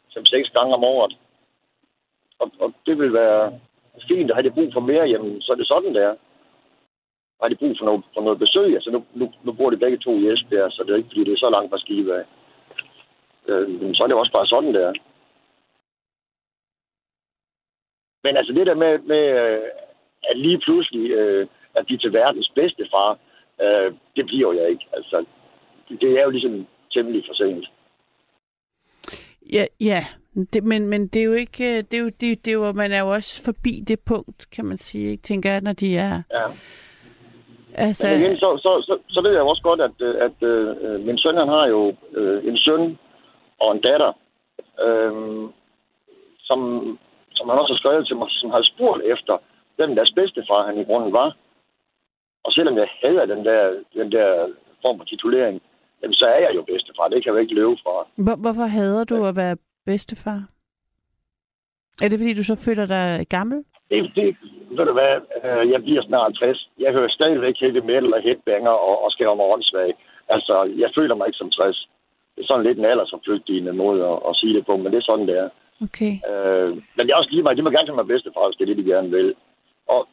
som seks gange om året. Og, og det vil være fint, og har de brug for mere, jamen så er det sådan, det er. Har de brug for noget, for noget besøg? Altså nu, nu, nu bor de begge to i Esbjerg, så det er ikke, fordi det er så langt fra Skive af. Øh, så er det også bare sådan, det er. Men altså det der med, med at lige pludselig, øh, at de til verdens bedste far, øh, det bliver jeg ikke. Altså, det er jo ligesom temmelig for sent. Ja, ja. Det, men, men det er jo ikke, øh, det er jo, det, det er jo, man er jo også forbi det punkt, kan man sige, ikke? tænker jeg, når de er... Ja. Altså... Men igen, så, så, så, så ved jeg også godt, at, øh, at, at øh, min søn, han har jo øh, en søn og en datter, øh, som, som han også har skrevet til mig, som har spurgt efter, hvem deres bedstefar han i grunden var. Og selvom jeg hader den der, den der form for titulering, jamen så er jeg jo bedstefar. Det kan jeg jo ikke løbe fra. Hvor, hvorfor hader du at være bedstefar? Er det, fordi du så føler dig gammel? Det, det ved du hvad, øh, jeg bliver snart 60. Jeg hører stadigvæk heavy metal og headbanger og, og skærer mig åndssvag. Altså, jeg føler mig ikke som 60. Sådan lidt en alder som flygtigende måde at, at sige det på, men det er sådan, det er. Okay. Øh, men det er også lige meget, de må gerne tage mig bedstefar, hvis det er det, de gerne vil. Og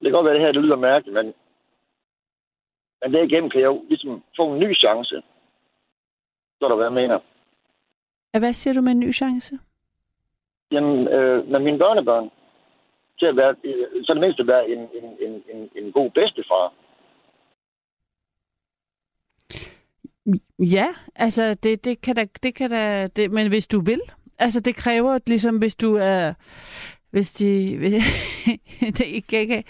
det kan godt være, at det her det lyder mærkeligt, men, men derigennem kan jeg jo ligesom få en ny chance. Så der, hvad jeg mener. Hvad siger du med en ny chance? Jamen, øh, med mine børnebørn, til at være, øh, så det mindste være en, en, en, en, en god bedstefar. Ja, altså det, det kan da, det kan da, det, men hvis du vil, altså det kræver ligesom, hvis du er, hvis de, det ikke, ikke,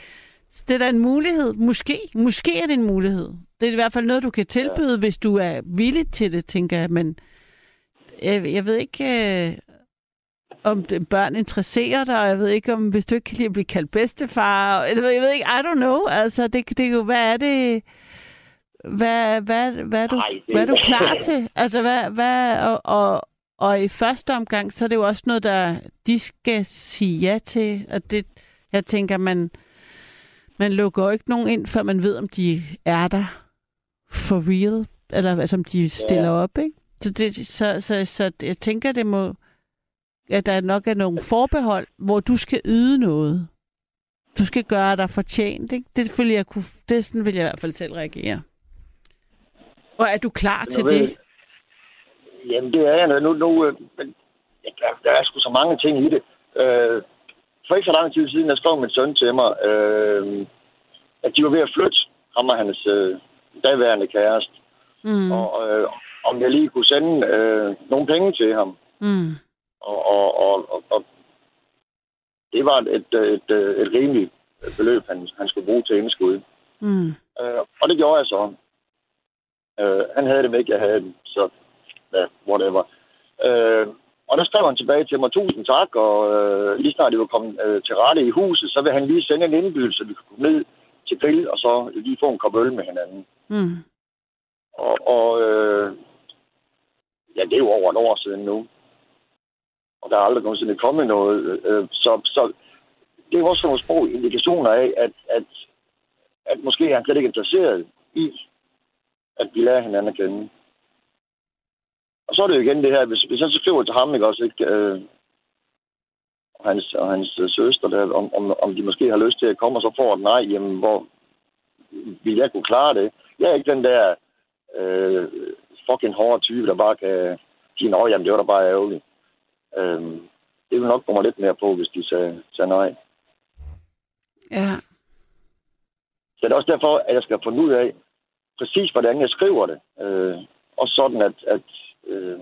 det er da en mulighed, måske, måske er det en mulighed. Det er i hvert fald noget, du kan tilbyde, ja. hvis du er villig til det, tænker jeg, men jeg, jeg ved ikke, øh, om det, børn interesserer dig, og jeg ved ikke, om hvis du ikke kan lide at blive kaldt bedstefar, jeg ved, jeg ved ikke, I don't know, altså det, det, hvad er det, hvad, hvad, hvad, er du, Ej, det- hvad er du klar til? Altså, hvad, hvad, og, og, og i første omgang, så er det jo også noget, der de skal sige ja til. Og det, jeg tænker, man, man lukker jo ikke nogen ind, før man ved, om de er der for real, eller altså, om de stiller Ja. op, ikke? Så, det, så, så, så jeg tænker, det må, at der nok er nogle forbehold, hvor du skal yde noget. Du skal gøre dig fortjent, ikke? Det, vil jeg kunne, det sådan vil jeg i hvert fald selv reagere. Og er du klar til ved- det? Jamen, det er jeg. Nu, nu, øh, men, der, der er sgu så mange ting i det. Øh, for ikke så lang tid siden, der skrev min søn til mig, øh, at de var ved at flytte ham og hans øh, daværende kæreste. Mm. Og øh, om jeg lige kunne sende øh, nogle penge til ham. Mm. Og, og, og, og, og det var et, et, et, et rimeligt beløb, han, han skulle bruge til indskud. Mm. Øh, og det gjorde jeg så. Øh, han havde dem ikke, jeg havde dem. Så, ja, whatever. Øh, og der skrev han tilbage til mig, tusind tak, og øh, lige snart det var kommet øh, til rette i huset, så vil han lige sende en indbydelse, så vi kan komme ned til grill, og så lige få en kop øl med hinanden. Mm. Og, og øh, ja, det er jo over et år siden nu. Og der er aldrig nogensinde kommet noget. Øh, så, så det er også nogle sprog indikationer af, at, at, at måske er han slet ikke interesseret i, at vi lærer hinanden at kende. Og så er det jo igen det her, hvis, hvis jeg så skriver til ham, ikke også, ikke, øh, og hans, og hans øh, søster, der, om, om, om de måske har lyst til at komme, og så får et nej, jamen, hvor vil jeg kunne klare det? Jeg er ikke den der øh, fucking hårde type, der bare kan sige, nå, jamen, det var da bare ærgerligt. Øh, det vil nok komme lidt mere på, hvis de sagde, sagde nej. Ja. Så det er også derfor, at jeg skal finde ud af præcis, hvordan jeg skriver det. Øh, og sådan, at, at, øh,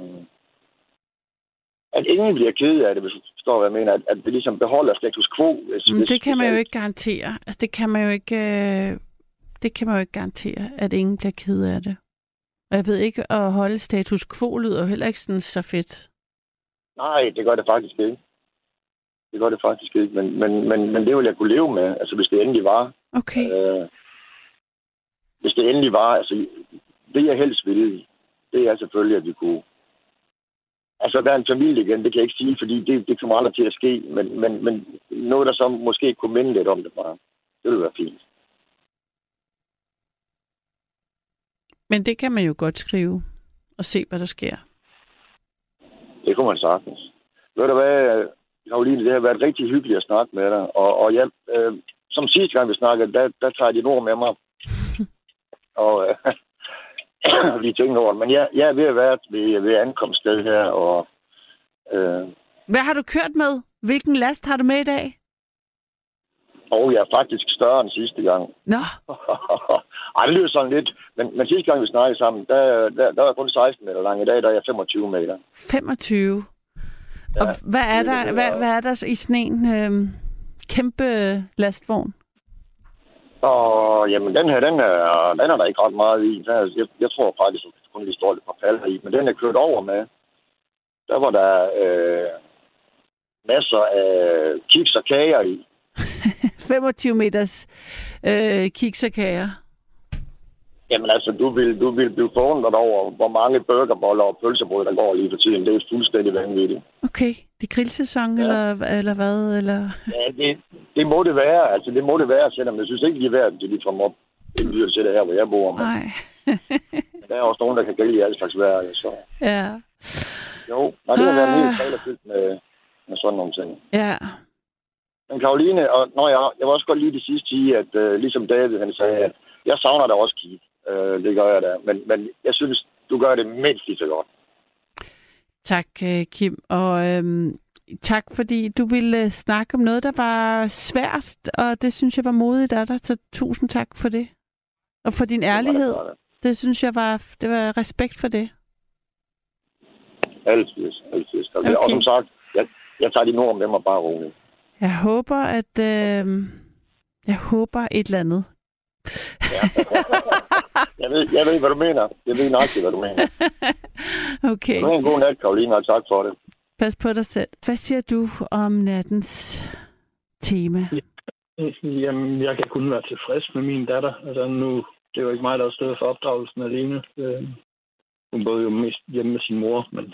at ingen bliver ked af det, hvis du forstår, hvad jeg mener. At, at vi ligesom beholder status quo. Hvis, Men hvis, det kan hvis man jo ikke garantere. Altså, det kan man jo ikke... Øh, det kan man jo ikke garantere, at ingen bliver ked af det. Og jeg ved ikke, at holde status quo lyder heller ikke sådan så fedt. Nej, det gør det faktisk ikke. Det gør det faktisk ikke, men, men, men, men det vil jeg kunne leve med, altså hvis det endelig var. Okay. Øh, hvis det endelig var, altså det jeg helst ville, det er selvfølgelig, at vi kunne altså være en familie igen, det kan jeg ikke sige, fordi det, det kommer aldrig til at ske, men, men, men noget, der så måske kunne minde lidt om det bare, det ville være fint. Men det kan man jo godt skrive og se, hvad der sker. Det kunne man sagtens. Ved du hvad, Karoline, det har været rigtig hyggeligt at snakke med dig, og, og jeg, øh, som sidste gang vi snakkede, der, der tager jeg dit ord med mig, og øh, lige tænker over. Men jeg, jeg er ved at være ved, ved ankomststed her, og øh, Hvad har du kørt med? Hvilken last har du med i dag? og jeg er faktisk større end sidste gang. Nå, Ej, det lyder sådan lidt. Men, men sidste gang, vi snakkede sammen, der, der, der var jeg kun 16 meter lang. I dag der er jeg 25 meter. 25. Ja, og hvad er der, er- hvad, hvad er der i sådan en øh, kæmpe lastvogn? Og jamen, den her, den er, den er der ikke ret meget i. Er- jeg, jeg tror faktisk, at kun lige står lidt par paller i. Men den er kørt over med. Der var der øh, masser af kiks og kager i. 25 meters øh, kiks og kager. Jamen altså, du vil, du vil blive forundret over, hvor mange burgerboller og pølsebrød, der går lige for tiden. Det er fuldstændig vanvittigt. Okay, det er grillsæson, ja. Eller, eller hvad? Eller... Ja, det, det må det være. Altså, det må det være, selvom jeg synes ikke, det er værd, det lige fra op. Det lyder til det her, hvor jeg bor. Men Nej. der er også nogen, der kan grille i alle slags vejr. Så ja. jo, nej, det har været en trailer fyldt med, med sådan nogle ting. Ja. Men Karoline, og når jeg, jeg vil også godt lige det sidste sige, at øh, ligesom David han sagde, at jeg savner da også Keith. Øh, det gør jeg da. Men, men jeg synes, du gør det mindst lige så godt. Tak, øh, Kim. Og øhm, tak, fordi du ville snakke om noget, der var svært, og det synes jeg var modigt af dig. Så tusind tak for det. Og for din ærlighed. Det Det synes jeg var, det var respekt for det. Altid, altid. Okay. Og som sagt, jeg, jeg tager de ord om dem og bare roligt. Jeg håber, at... Øh, jeg håber et eller andet. Jeg ved, jeg ved, hvad du mener. Jeg ved nok, hvad du mener. Okay, Du har en god nat, Karoline, og tak for det. pas på dig selv. Hvad siger du om nattens tema? Jamen, jeg kan kun være tilfreds med min datter. Altså nu, det er jo ikke mig, der har stået for opdragelsen alene. Øh, Hun boede jo mest hjemme med sin mor, men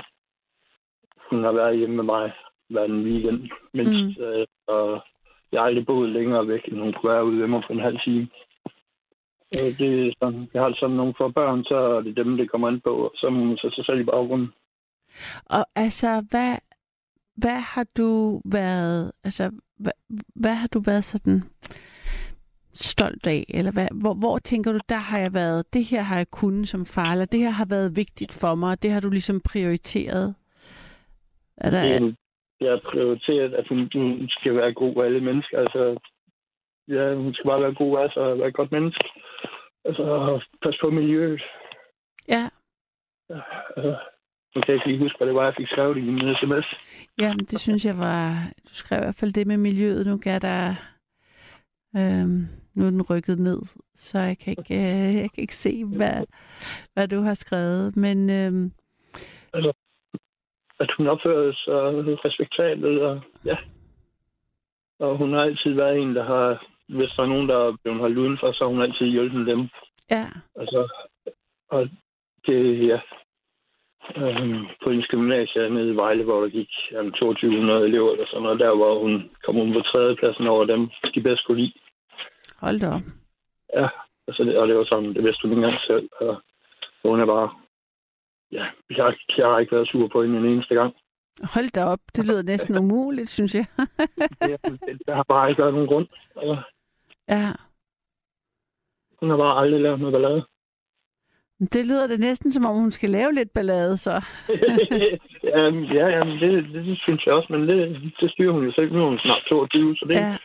hun har været hjemme med mig hver en weekend. Mindst, mm. øh, og jeg har aldrig boet længere væk, end hun kunne være ude mig på en halv time. Øh, det er sådan, jeg har sådan nogle for børn, så er det dem, det kommer an på, og så må man så sig selv i baggrunden. Og altså, hvad, hvad har du været, altså, hvad, hvad har du været sådan stolt af? Eller hvad, hvor, hvor tænker du, der har jeg været, det her har jeg kunnet som far, eller det her har været vigtigt for mig, og det har du ligesom prioriteret? Er der, jeg har prioriteret, at hun, hun skal være god ved alle mennesker. Altså, ja, hun skal bare være god af sig og være et godt menneske. Altså, pas på miljøet. ja, Altså, jeg kan ikke lige huske, hvad det var, jeg fik skrevet i min sms. ja, det synes jeg var, du skrev i hvert fald det med miljøet, nu kan der, øhm, nu er den rykket ned, så jeg kan ikke, øh, jeg kan ikke se, hvad, hvad du har skrevet, men øhm, At hun opfører sig respektabelt, og ja. Og hun har altid været en, der har, hvis der er nogen, der er blevet holdt udenfor, så har hun altid hjulpet dem. ja, Altså, og det, ja, øhm, på en gymnasie nede i Vejle, hvor der gik jamen, 2200 elever eller sådan noget, der hvor hun kom hun på tredjepladsen over dem, de bedst kunne lide. hold da op. Ja, altså, det, og det var sådan, det vidste hun ikke engang selv. Og hun er bare, ja, jeg, har- jeg har ikke været sur på hende en eneste gang. Hold da op, det lyder næsten umuligt, synes jeg. Det, det, der har bare ikke været nogen grund. Altså, ja. hun har bare aldrig lavet noget ballade. Det lyder det næsten, som om hun skal lave lidt ballade, så. jamen, ja, jamen, det, det, synes jeg også, men det, det styrer hun jo selv. Nu er hun snart 22, så det ja.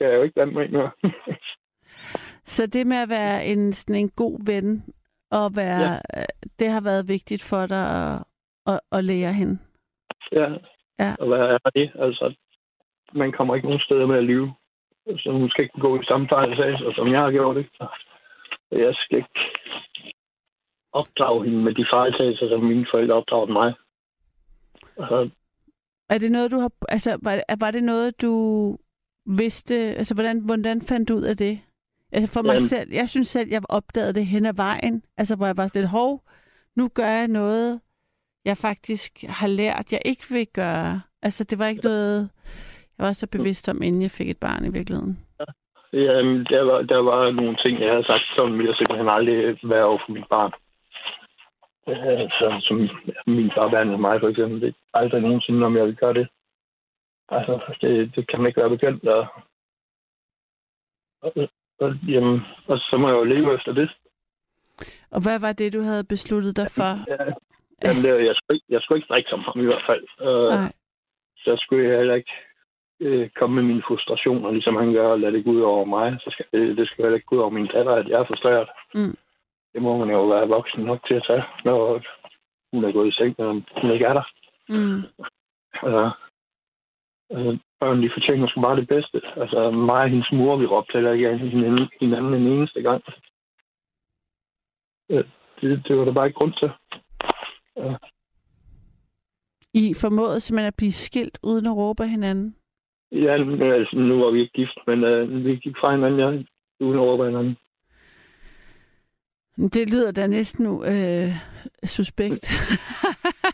Kan jeg jo ikke blande mig i mere. Så det med at være en, sådan en god ven, og være, ja. det har været vigtigt for dig at, at, at lære hende. Ja. Ja. Og hvad er det? Altså, man kommer ikke nogen steder med at lyve. Så hun skal ikke gå i samme fejl, som jeg har gjort det. Og jeg skal ikke opdrage hende med de fejltagelser, som mine forældre opdragede mig. Altså, Er det noget, du har... Altså, var, var det noget, du vidste... Altså, hvordan, hvordan fandt du ud af det? Altså, for mig Jamen- selv... Jeg synes selv, jeg opdagede det hen ad vejen. Altså, hvor jeg var sådan lidt, hov, nu gør jeg noget, jeg faktisk har lært, jeg ikke vil gøre. Altså, det var ikke noget, jeg var så bevidst om, inden jeg fik et barn i virkeligheden. jamen, der, var, der var nogle ting, jeg havde sagt, som ville jeg simpelthen aldrig være over for mit barn. Øh, Så, som min far behandlede mig, for eksempel. Det er aldrig nogensinde, om jeg vil gøre det. Altså, det, det kan man ikke være bekendt. Og, og, og, jamen, og så må jeg jo leve efter det. Og hvad var det, du havde besluttet dig for? Ja, jamen, det, jeg, skulle ikke, jeg skulle ikke drikke som ham i hvert fald. Nej. så skulle jeg heller ikke øh, komme med mine frustrationer, ligesom han gør, og lade det gå ud over mig. Så skal det, det skal heller ikke gå ud over min datter, at jeg er frustreret. Mm. Det må man jo være voksen nok til at tage, når hun er gået i seng, og hun ikke er der. Mm. Altså, altså, børn, de fortjener sgu bare det bedste. Altså, mig og hendes mor, vi råbte heller ikke hinanden, hinanden en eneste gang. Øh, Det, det var der bare ikke grund til. I formåede simpelthen at blive skilt uden at råbe hinanden? Ja, men, altså, nu var vi ikke gift, men øh, vi gik fra hinanden, ja, uden af hinanden. Det lyder da næsten øh, suspekt.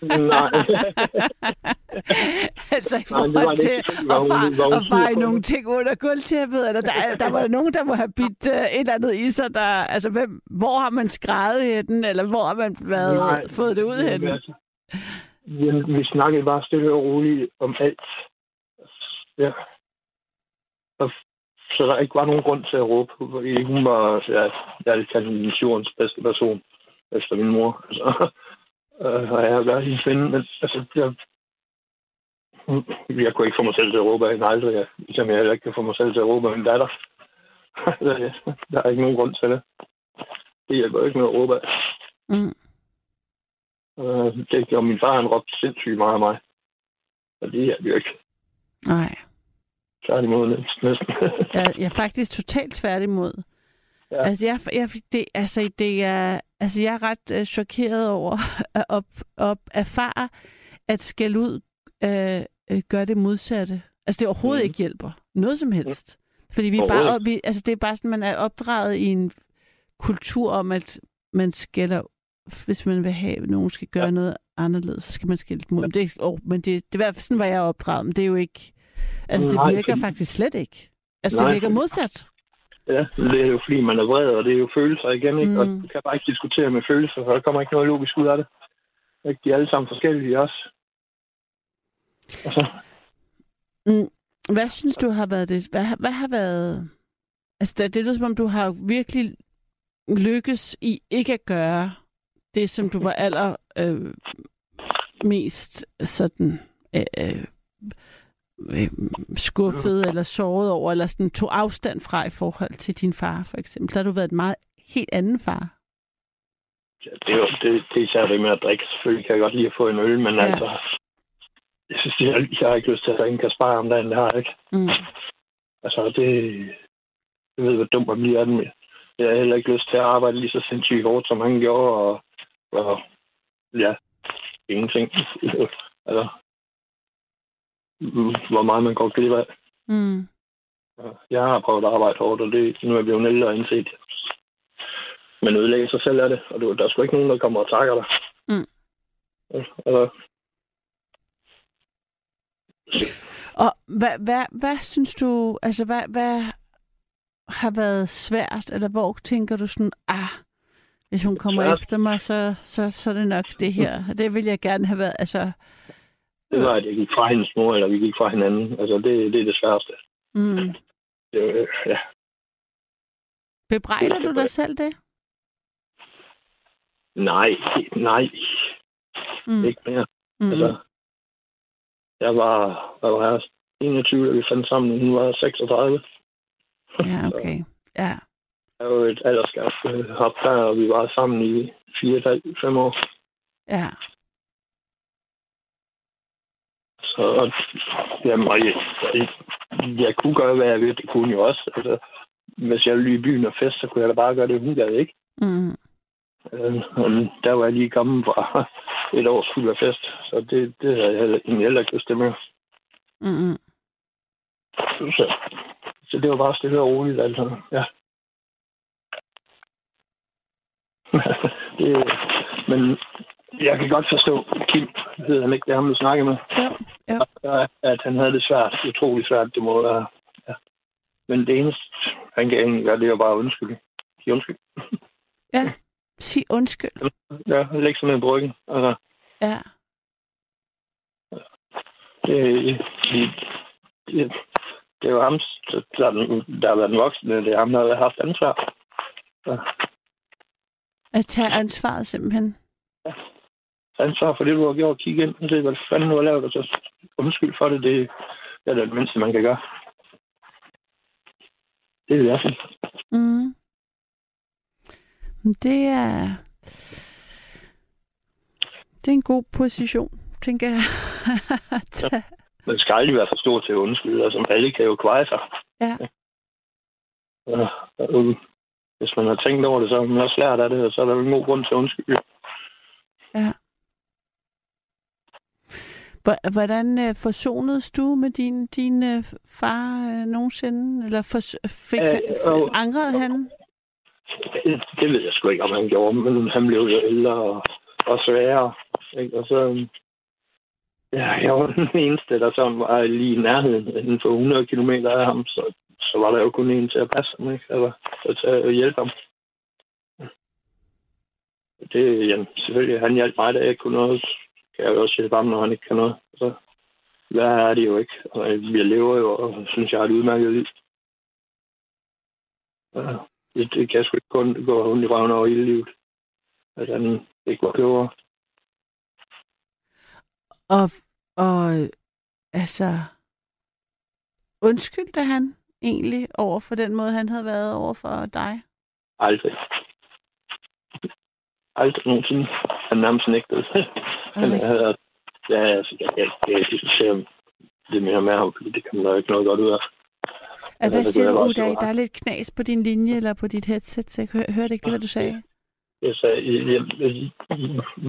Nej. altså i Nej, det forhold til at var at på nogle ting under gulvtæppet, eller der, der var der nogen, der må have bidt uh, et eller andet i sig, der, altså hvem, hvor har man skrevet henne, eller hvor har man været, Nej, fået det ud Jamen, henne? altså, Vi, vi snakkede bare stille og roligt om alt. Ja. Så, så der ikke var nogen grund til at råbe. fordi Hun var, ja, jeg kalde hende jordens bedste person efter min mor. Altså, øh, og jeg har været hendes ven, men altså, jeg, jeg kunne ikke få mig selv til at råbe af hende aldrig, ja. ligesom jeg heller ikke kan få mig selv til at råbe af min datter. der er ikke nogen grund til det. Det hjælper ikke med at råbe af. Mm. Øh, det gjorde min far, han råbte sindssygt meget af mig. Og det er det jo ikke. Nej. Tværtimod næsten. Jeg, jeg er faktisk totalt tværtimod. Ja. Altså, jeg, jeg, det, altså, det er, altså, jeg er ret uh, chokeret over at op, op, erfare, at skæld ud uh, uh, gør det modsatte. Altså, det overhovedet Mhm. ikke hjælper. Noget som helst. Fordi vi bare, vi, altså, det er bare sådan, man er opdraget i en kultur om, at man skælder, hvis man vil have, at nogen skal gøre ja. Ja. noget anderledes, så skal man skælde dem ud. Men det, er- oh, men det, det er hvert fald sådan, var jeg opdraget. Men det er jo ikke, altså, det Nej, virker fordi- faktisk slet ikke. Altså, Nej, det virker modsat. Ja, det er jo fordi, man er vred, og det er jo følelser igen, ikke? Mm. Og du kan bare ikke diskutere med følelser, for der kommer ikke noget logisk ud af det. Ikke? De er alle sammen forskellige også. Altså, Mm. Hvad synes du har været det? Hvad, har- hvad har været... Altså, det, det lyder som om, du har virkelig lykkes i ikke at gøre det, som du var aller øh, mest sådan øh, øh, skuffet eller såret over, eller sådan tog afstand fra i forhold til din far, for eksempel. Der har du været en meget helt anden far. ja, det, er jo, det, det er især det med at drikke. Selvfølgelig kan jeg godt lide at få en øl, men Ja. altså... Jeg synes, jeg, jeg har ikke lyst til at drikke en kaspar om dagen, det har jeg ikke. Mm. Altså, det... Jeg ved, hvor dumt man bliver af den. Jeg har heller ikke lyst til at arbejde lige så sindssygt hårdt, som han gjorde, og, og ja, ingenting. altså, hvor meget man går glip af. Mm. Jeg har prøvet at arbejde hårdt, og det, nu er jeg blevet ældre og indset. Man ødelægger sig selv af det, og du, der er sgu ikke nogen, der kommer og takker dig. Mm. Altså, Og hvad, hvad, hvad synes du, altså hvad, hvad har været svært, eller hvor tænker du sådan, ah, hvis hun kommer Svært? efter mig, så, så, så er det nok det her. Det vil jeg gerne have været, altså, det var, at jeg gik fra hendes mor, eller vi gik fra hinanden. Altså, det, det er det sværeste. mm. Det, øh, ja. bebrejder du dig selv det? Nej, nej, Mm. ikke mere. Mm. Altså, jeg var, hvad var jeg, 21, da vi fandt sammen. Hun var 36. Ja, okay. Ja. Jeg var jo et aldersgab øh, hop der, og vi var sammen i 4,5-5 år. Ja. Så og, jamen, og jeg, jeg, jeg, kunne gøre, hvad jeg ville. Det kunne hun jo også. Altså, hvis jeg ville i byen og fest, så kunne jeg da bare gøre det. Hun gad ikke. Mm. Øh, der var jeg lige kommet fra et års fuld af fest. Så det, det havde jeg heller, heller ikke lyst til. Mm. Så, så det var bare stille og roligt. Altså. Ja. det, men jeg kan godt forstå, Kim hedder han ikke, det er ham, du snakker med. Jo, jo. at han havde det svært, utrolig svært, det må være. Ja. Men det eneste, han kan egentlig gøre, det er bare undskyld. Sige undskyld. Ja. Sig undskyld. Ja, læg sig ned på ryggen. Altså, Ja. det, det, det, det er jo ham, der, der har været den voksne. Det er ham, der har haft ansvar. At tage ansvaret simpelthen. Ansvar for det, du har gjort. Kig ind og se, hvad fanden du har lavet, og så undskyld for det. Det, er det mindste, man kan gøre. Det er hvert fald. Mm. Det er... Det er en god position, tænker jeg. tage. Man skal aldrig være for stor til at undskylde. Altså, alle kan jo kveje sig. Ja. Ja, og hvis man har tænkt over det, så har man også lært af det, og så er der en god grund til at undskylde. ja. Hvor- Hvordan øh, forsonedes du med din, din øh, far øh, nogensinde? Eller for, fik, Øh, øh, og- angrede han? Det, ved jeg sgu ikke, om han gjorde, men han blev jo ældre og, og sværere. Ikke? Og så, ja, jeg var den eneste, der sådan var lige i nærheden, inden for 100 km af ham, så, så var der jo kun en til at passe ham, ikke? Eller at, tage, at hjælpe ham. Det, jamen, selvfølgelig, han hjalp mig, da jeg ikke kunne noget. Kan jeg også hjælpe ham, når han ikke kan noget. Så hvad er det jo ikke. Og jeg lever jo, og synes, jeg har et udmærket liv. Ja, det, det kan sgu ikke kun gå rundt i røven over hele livet. At han ikke var klogere. Og, og altså, undskyldte han egentlig over for den måde, han havde været over for dig? Aldrig. Aldrig nogensinde. Han nærmest nægtede. Han havde, ja, altså, jeg, jeg, jeg diskuterer det mere med ham, fordi det kan man da ikke noget godt ud af. Ja, hvad Altså, siger du, jeg Uday? Der er lidt knas på din linje eller på dit headset, så jeg hø- hørte ikke, hvad du sagde. Jeg, sagde, jeg, jeg, jeg,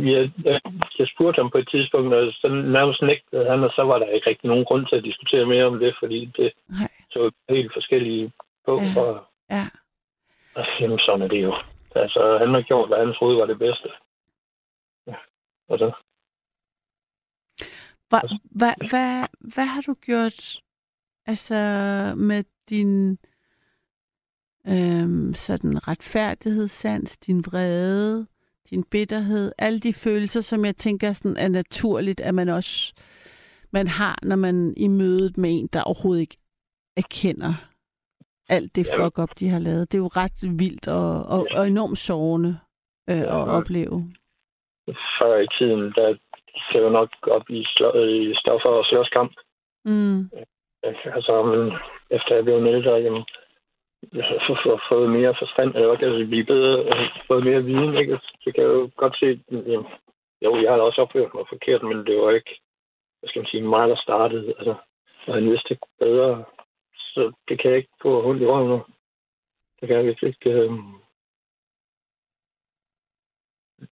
jeg, jeg, jeg spurgte ham på et tidspunkt, og så nærmest nægtede han, og så var der ikke rigtig nogen grund til at diskutere mere om det, fordi det Nej. så helt forskellige på. Ja. Og, Ja. og jamen, sådan er det jo. Altså, han har gjort, hvad han troede var det bedste. Ja. Og så, Hva, hva, hvad, hvad har du gjort altså med din øhm, sådan retfærdighedssans, din vrede, din bitterhed, alle de følelser, som jeg tænker sådan er naturligt, at man også man har, når man i mødet med en, der overhovedet ikke erkender alt det Ja. fuck up, de har lavet. Det er jo ret vildt og, og, og enormt sårende øh, Ja. at opleve. før i tiden, der ser jeg nok op i, i stoffer og slåskamp. Mm. Altså, men efter jeg blev ældre, jamen, jeg har få- få- fået mere forstand, eller sige, blive bedre, har fået mere viden, ikke? Så kan jeg jo godt se, jamen, jo, jeg har da også opført mig forkert, men det var ikke, hvad skal man sige, mig, der startede, altså, og han vidste bedre, så det kan jeg ikke få hul i røven nu. Det kan jeg virkelig ikke. Øh...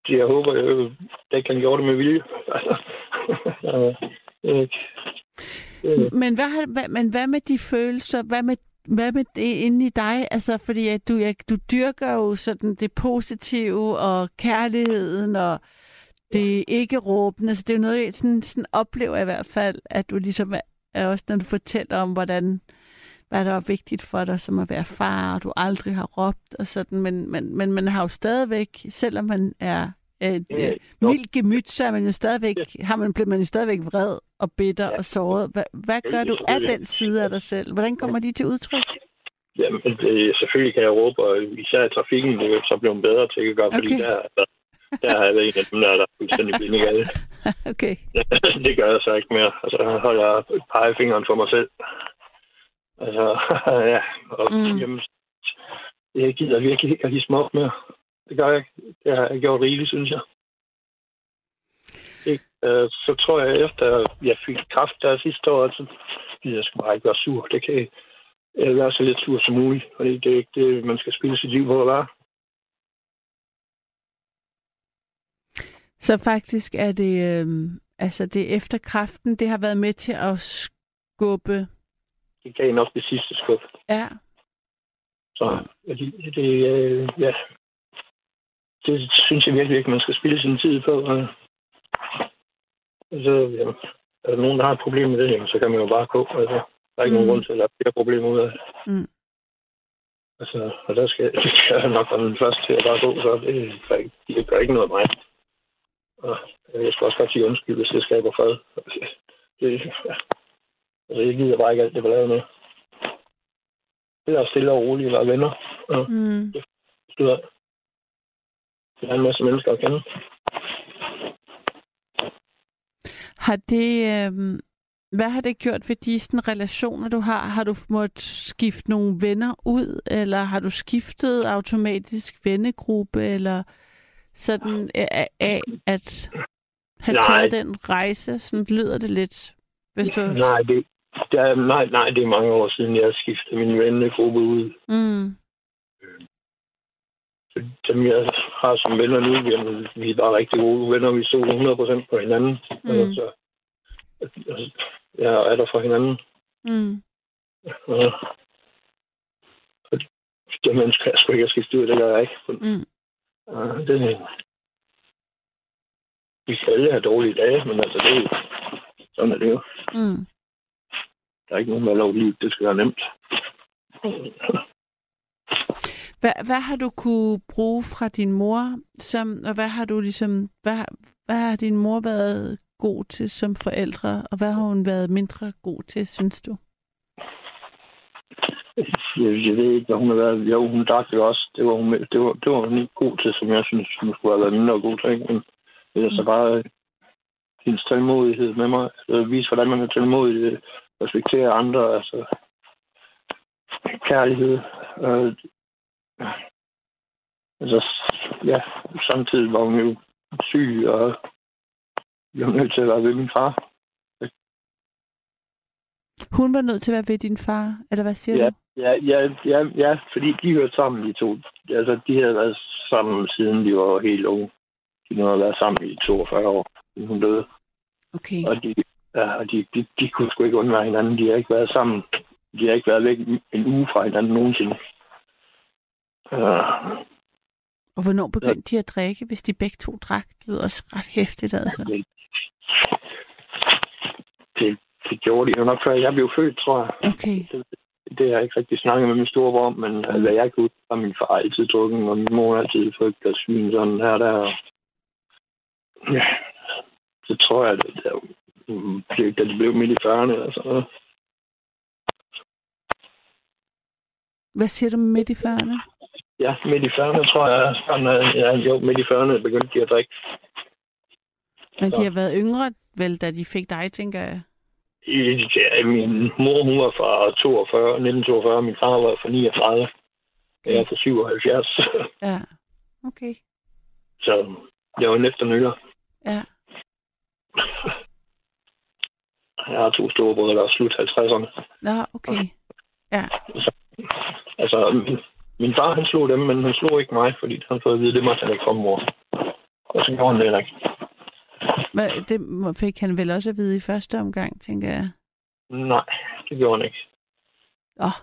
Jeg håber, jeg, det ikke han gjorde det med vilje. Altså, ikke. Øh, Men hvad, har, hvad, men hvad med de følelser? Hvad med, hvad med det inde i dig? Altså, fordi at du, jeg, du dyrker jo sådan det positive og kærligheden og det ikke råbende. Altså, det er jo noget, jeg sådan, sådan oplever i hvert fald, at du ligesom er, er også, når du fortæller om, hvordan hvad der er vigtigt for dig, som at være far, og du aldrig har råbt og sådan, men, men, men man har jo stadigvæk, selvom man er et Ja, øh, mildt gemyt, så er man jo stadigvæk, har man, bliver man jo stadigvæk vred og bitter Ja. og såret. Hvad, hvad Ja, gør du er af den side af dig selv? Hvordan kommer de til udtryk? Jamen, det, selvfølgelig kan jeg råbe, og især i trafikken, det er så blevet bedre til at gøre, fordi Okay. der, der, der jeg været en af dem, der, der er fuldstændig blinde i alle. Okay. det gør jeg så ikke mere. Altså, jeg holder pegefingeren for mig selv. Altså, ja. Og, Mm. jamen, jeg gider virkelig ikke at hisse op mere. Det gør jeg ikke. Det har jeg gjort rigeligt, synes jeg. Ikke? Øh, så tror jeg, efter jeg fik kraft der sidste år, så gider jeg sgu bare ikke være sur. Det kan jeg være så lidt sur som muligt, fordi det er ikke det, man skal spille sit liv på at være. Så faktisk er det, øh, altså det efter kraften, det har været med til at skubbe. Det gav nok det sidste skub. Ja. Så det, det, øh, ja, det synes jeg virkelig ikke, man skal spille sin tid på. Og, altså, ja, er der nogen, der har et problem med det, jamen, så kan man jo bare gå. Altså, der er ikke mm. Nogen grund til at lade flere problemer ud af det. Mm. Altså, og der skal, skal jeg nok være den første til at bare gå, så det, gør ikke- det gør ikke noget af mig. Og jeg skal også godt sige undskyld, hvis det skaber fred. Det, ja. Altså, jeg gider bare ikke alt det ballade med. Det er stille og roligt, eller venner. Ja. Mm. Der er en masse mennesker at kende. Har det, øh, hvad har det gjort ved de sådan, relationer, du har? Har du måttet skifte nogle venner ud, eller har du skiftet automatisk vennegruppe, eller sådan af, af at have Nej. taget den rejse? Sådan lyder det lidt. Hvis du... Nej, det, det er, nej, nej, det er mange år siden, jeg har skiftet min vennegruppe ud. Mm. Så Dem, jeg har som venner nu, jamen, vi er bare rigtig gode venner. Vi stoler 100% på hinanden. Mm. Altså, jeg er der for hinanden. Mm. Ja. Det mennesker, jeg sgu ikke have skiftet ud, det gør jeg ikke. Mm. Ja, det, vi kan alle have dårlige dage, men altså, det, sådan er det jo. Mm. Der er ikke nogen, der laver livet. Det skal være nemt. Hvad, hvad har du kunne bruge fra din mor, som, og hvad har du ligesom, hvad, hvad har din mor været god til som forældre, og hvad har hun været mindre god til, synes du? Jeg, jeg ved ikke, hvad hun har været. Jo, hun drak jo også. Det var hun, det var, det var hun ikke god til, som jeg synes, hun skulle have været mindre god til. Ikke? Men det er så bare øh, hendes tålmodighed med mig. Altså, vise, hvordan man er tålmodig. Respektere andre. Altså, kærlighed. Øh, altså, ja, samtidig var hun jo syg, og jeg var nødt til at være ved min far. Hun var nødt til at være ved din far, eller hvad siger Ja, du? ja, ja, ja, ja, fordi de hørte sammen, de to. Altså, de havde været sammen, siden de var helt unge. De har været sammen i 42 år, hun døde. Okay. Og de, ja, og de, de, de kunne sgu ikke undvære hinanden. De har ikke været sammen. De har ikke været væk en uge fra hinanden nogensinde. Uh, Og hvornår begyndte de at drikke, hvis de begge to drak? Det lyder også ret hæftigt, altså. det, det, det gjorde de jo nok før jeg blev født, tror jeg. Okay. Det har jeg ikke rigtig snakket med min storebror om, men mm. hvad jeg huske, har min far altid drukket, og min mor altid fået et vin sådan her der. Ja, så tror jeg, at det, det, da det blev midt i 40'erne, altså. Hvad siger du med midt i 40'erne? Ja, midt i 40'erne, tror jeg. Sådan, øh, ja, jo, midt i 40'erne begyndte de at drikke. Men de har været yngre, vel, da de fik dig, tænker jeg. Ja, min mor, hun var fra 42, 1942, min far var fra 39. Jeg er fra 77. Ja. Okay. Så jeg var en efternøller. Ja. Jeg har to store brødre, der er slut 50'erne. Nå, okay. Ja. Altså, min, min far, han slog dem, men han slog ikke mig, fordi han fået at vide, det måtte han ikke fra mor. Og så gjorde han det heller ikke. Hvad, det fik han vel også at vide i første omgang, tænker jeg. Nej, det gjorde han ikke. Åh,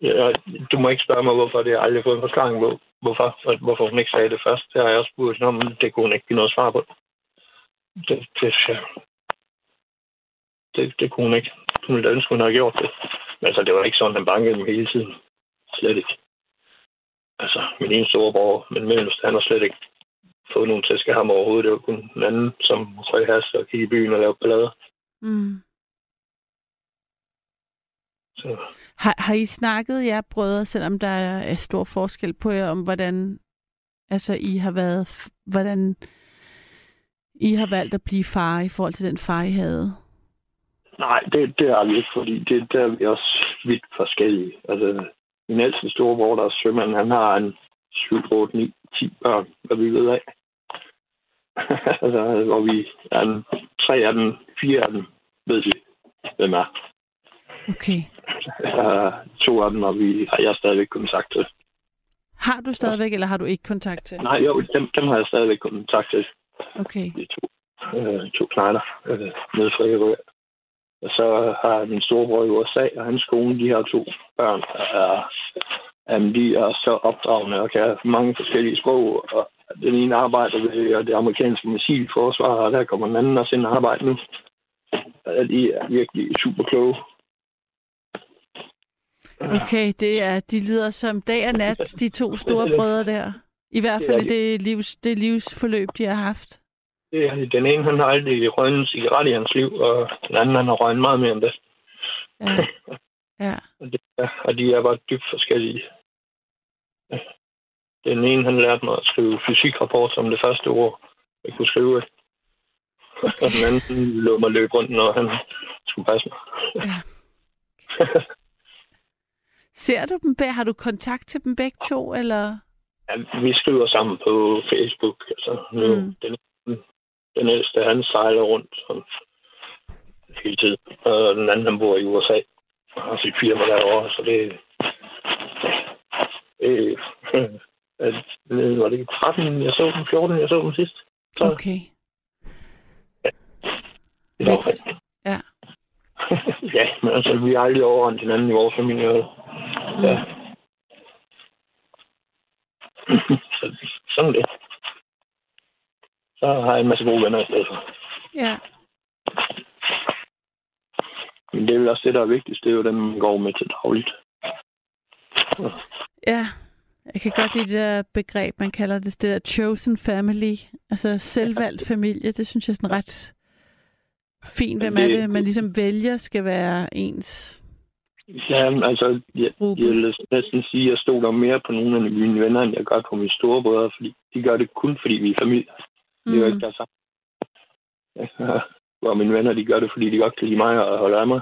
Jeg, du må ikke spørge mig, hvorfor det har jeg aldrig fået en forklaring på. Hvorfor, hvorfor hun ikke sagde det først. Det har jeg også spurgt om, men det kunne hun ikke give noget svar på. Det, det, ja. Det, det kunne hun ikke. Hun ville ønske, hun havde gjort det. Men altså, det var ikke sådan, han bankede dem hele tiden. Slet ikke. Altså, min ene storebror, men mellemst, han har slet ikke fået nogen at skære ham overhovedet. Det var kun den anden, som røg has og gik i byen og lavede ballader. mm. Så Har, har I snakket, jer brødre, selvom der er stor forskel på jer, om hvordan altså, I har været, hvordan I har valgt at blive far i forhold til den far, I havde? Nej, det, det er vi ikke, fordi det, der er vi også vidt forskellige. Altså, min ældste storebror, der er sømand, han har en 7, 8, 9, 10 børn, hvad vi ved af. altså, hvor vi er en, tre af dem, fire af dem, ved vi, hvem er. Okay. Uh, to af dem har, vi, har jeg stadigvæk kontakt til. Har du stadigvæk, eller har du ikke kontakt til? Nej, jo, dem, dem har jeg stadigvæk kontakt til. Okay. De to, øh, to knejder øh, nede fra Ærø. Og så har min storebror i USA og hans kone, de har to børn, der er, jamen, de er så opdragende og kan mange forskellige sprog. Og den ene arbejder ved det amerikanske missilforsvar, og der kommer den anden også ind og arbejde nu. Og de er virkelig super kloge. Okay, det er, de lider som dag og nat, de to store brødre der. I hvert Det fald er i det, livs, det livsforløb, de har haft. Det den ene, han har aldrig røget en cigaret i hans liv, og den anden, han har røget meget mere end det. Ja. ja. Og, det er, og de er bare dybt forskellige. Den ene, han lærte mig at skrive fysikrapport som det første ord, jeg kunne skrive. Og den anden lå mig løbe rundt, når han skulle passe mig. Ja. Ser du dem? Har du kontakt til dem begge to, eller? ja, vi skriver sammen på Facebook. Altså, nu, mm. den, den ældste, han sejler rundt sådan, hele tiden. Og den anden, han bor i USA og har sit firma derovre, så det... det at, det var det ikke 13, jeg så den, 14, jeg så den sidst. Så Okay. det var Vigtigt. Ja. ja, men altså, vi har aldrig overrendt hinanden i vores familie. Ja. så, sådan er det. Så har jeg en masse gode venner i stedet for. Ja. Men det er vel også det, der er vigtigst. Det er jo dem, man går med til dagligt. Ja. Jeg kan godt lide det der begreb, man kalder det, det der chosen family. Altså selvvalgt familie. Det synes jeg er sådan ret fint, hvem er det, man ligesom vælger skal være ens Ja, altså, jeg, gruppe? jeg vil næsten sige, at jeg stoler mere på nogle af mine venner, end jeg gør på mine storebrødre, fordi de gør det kun, fordi vi er familie. Det er jo ikke der sammen. Hvor mine venner, de gør det, fordi de godt kan lide mig og holde af mig.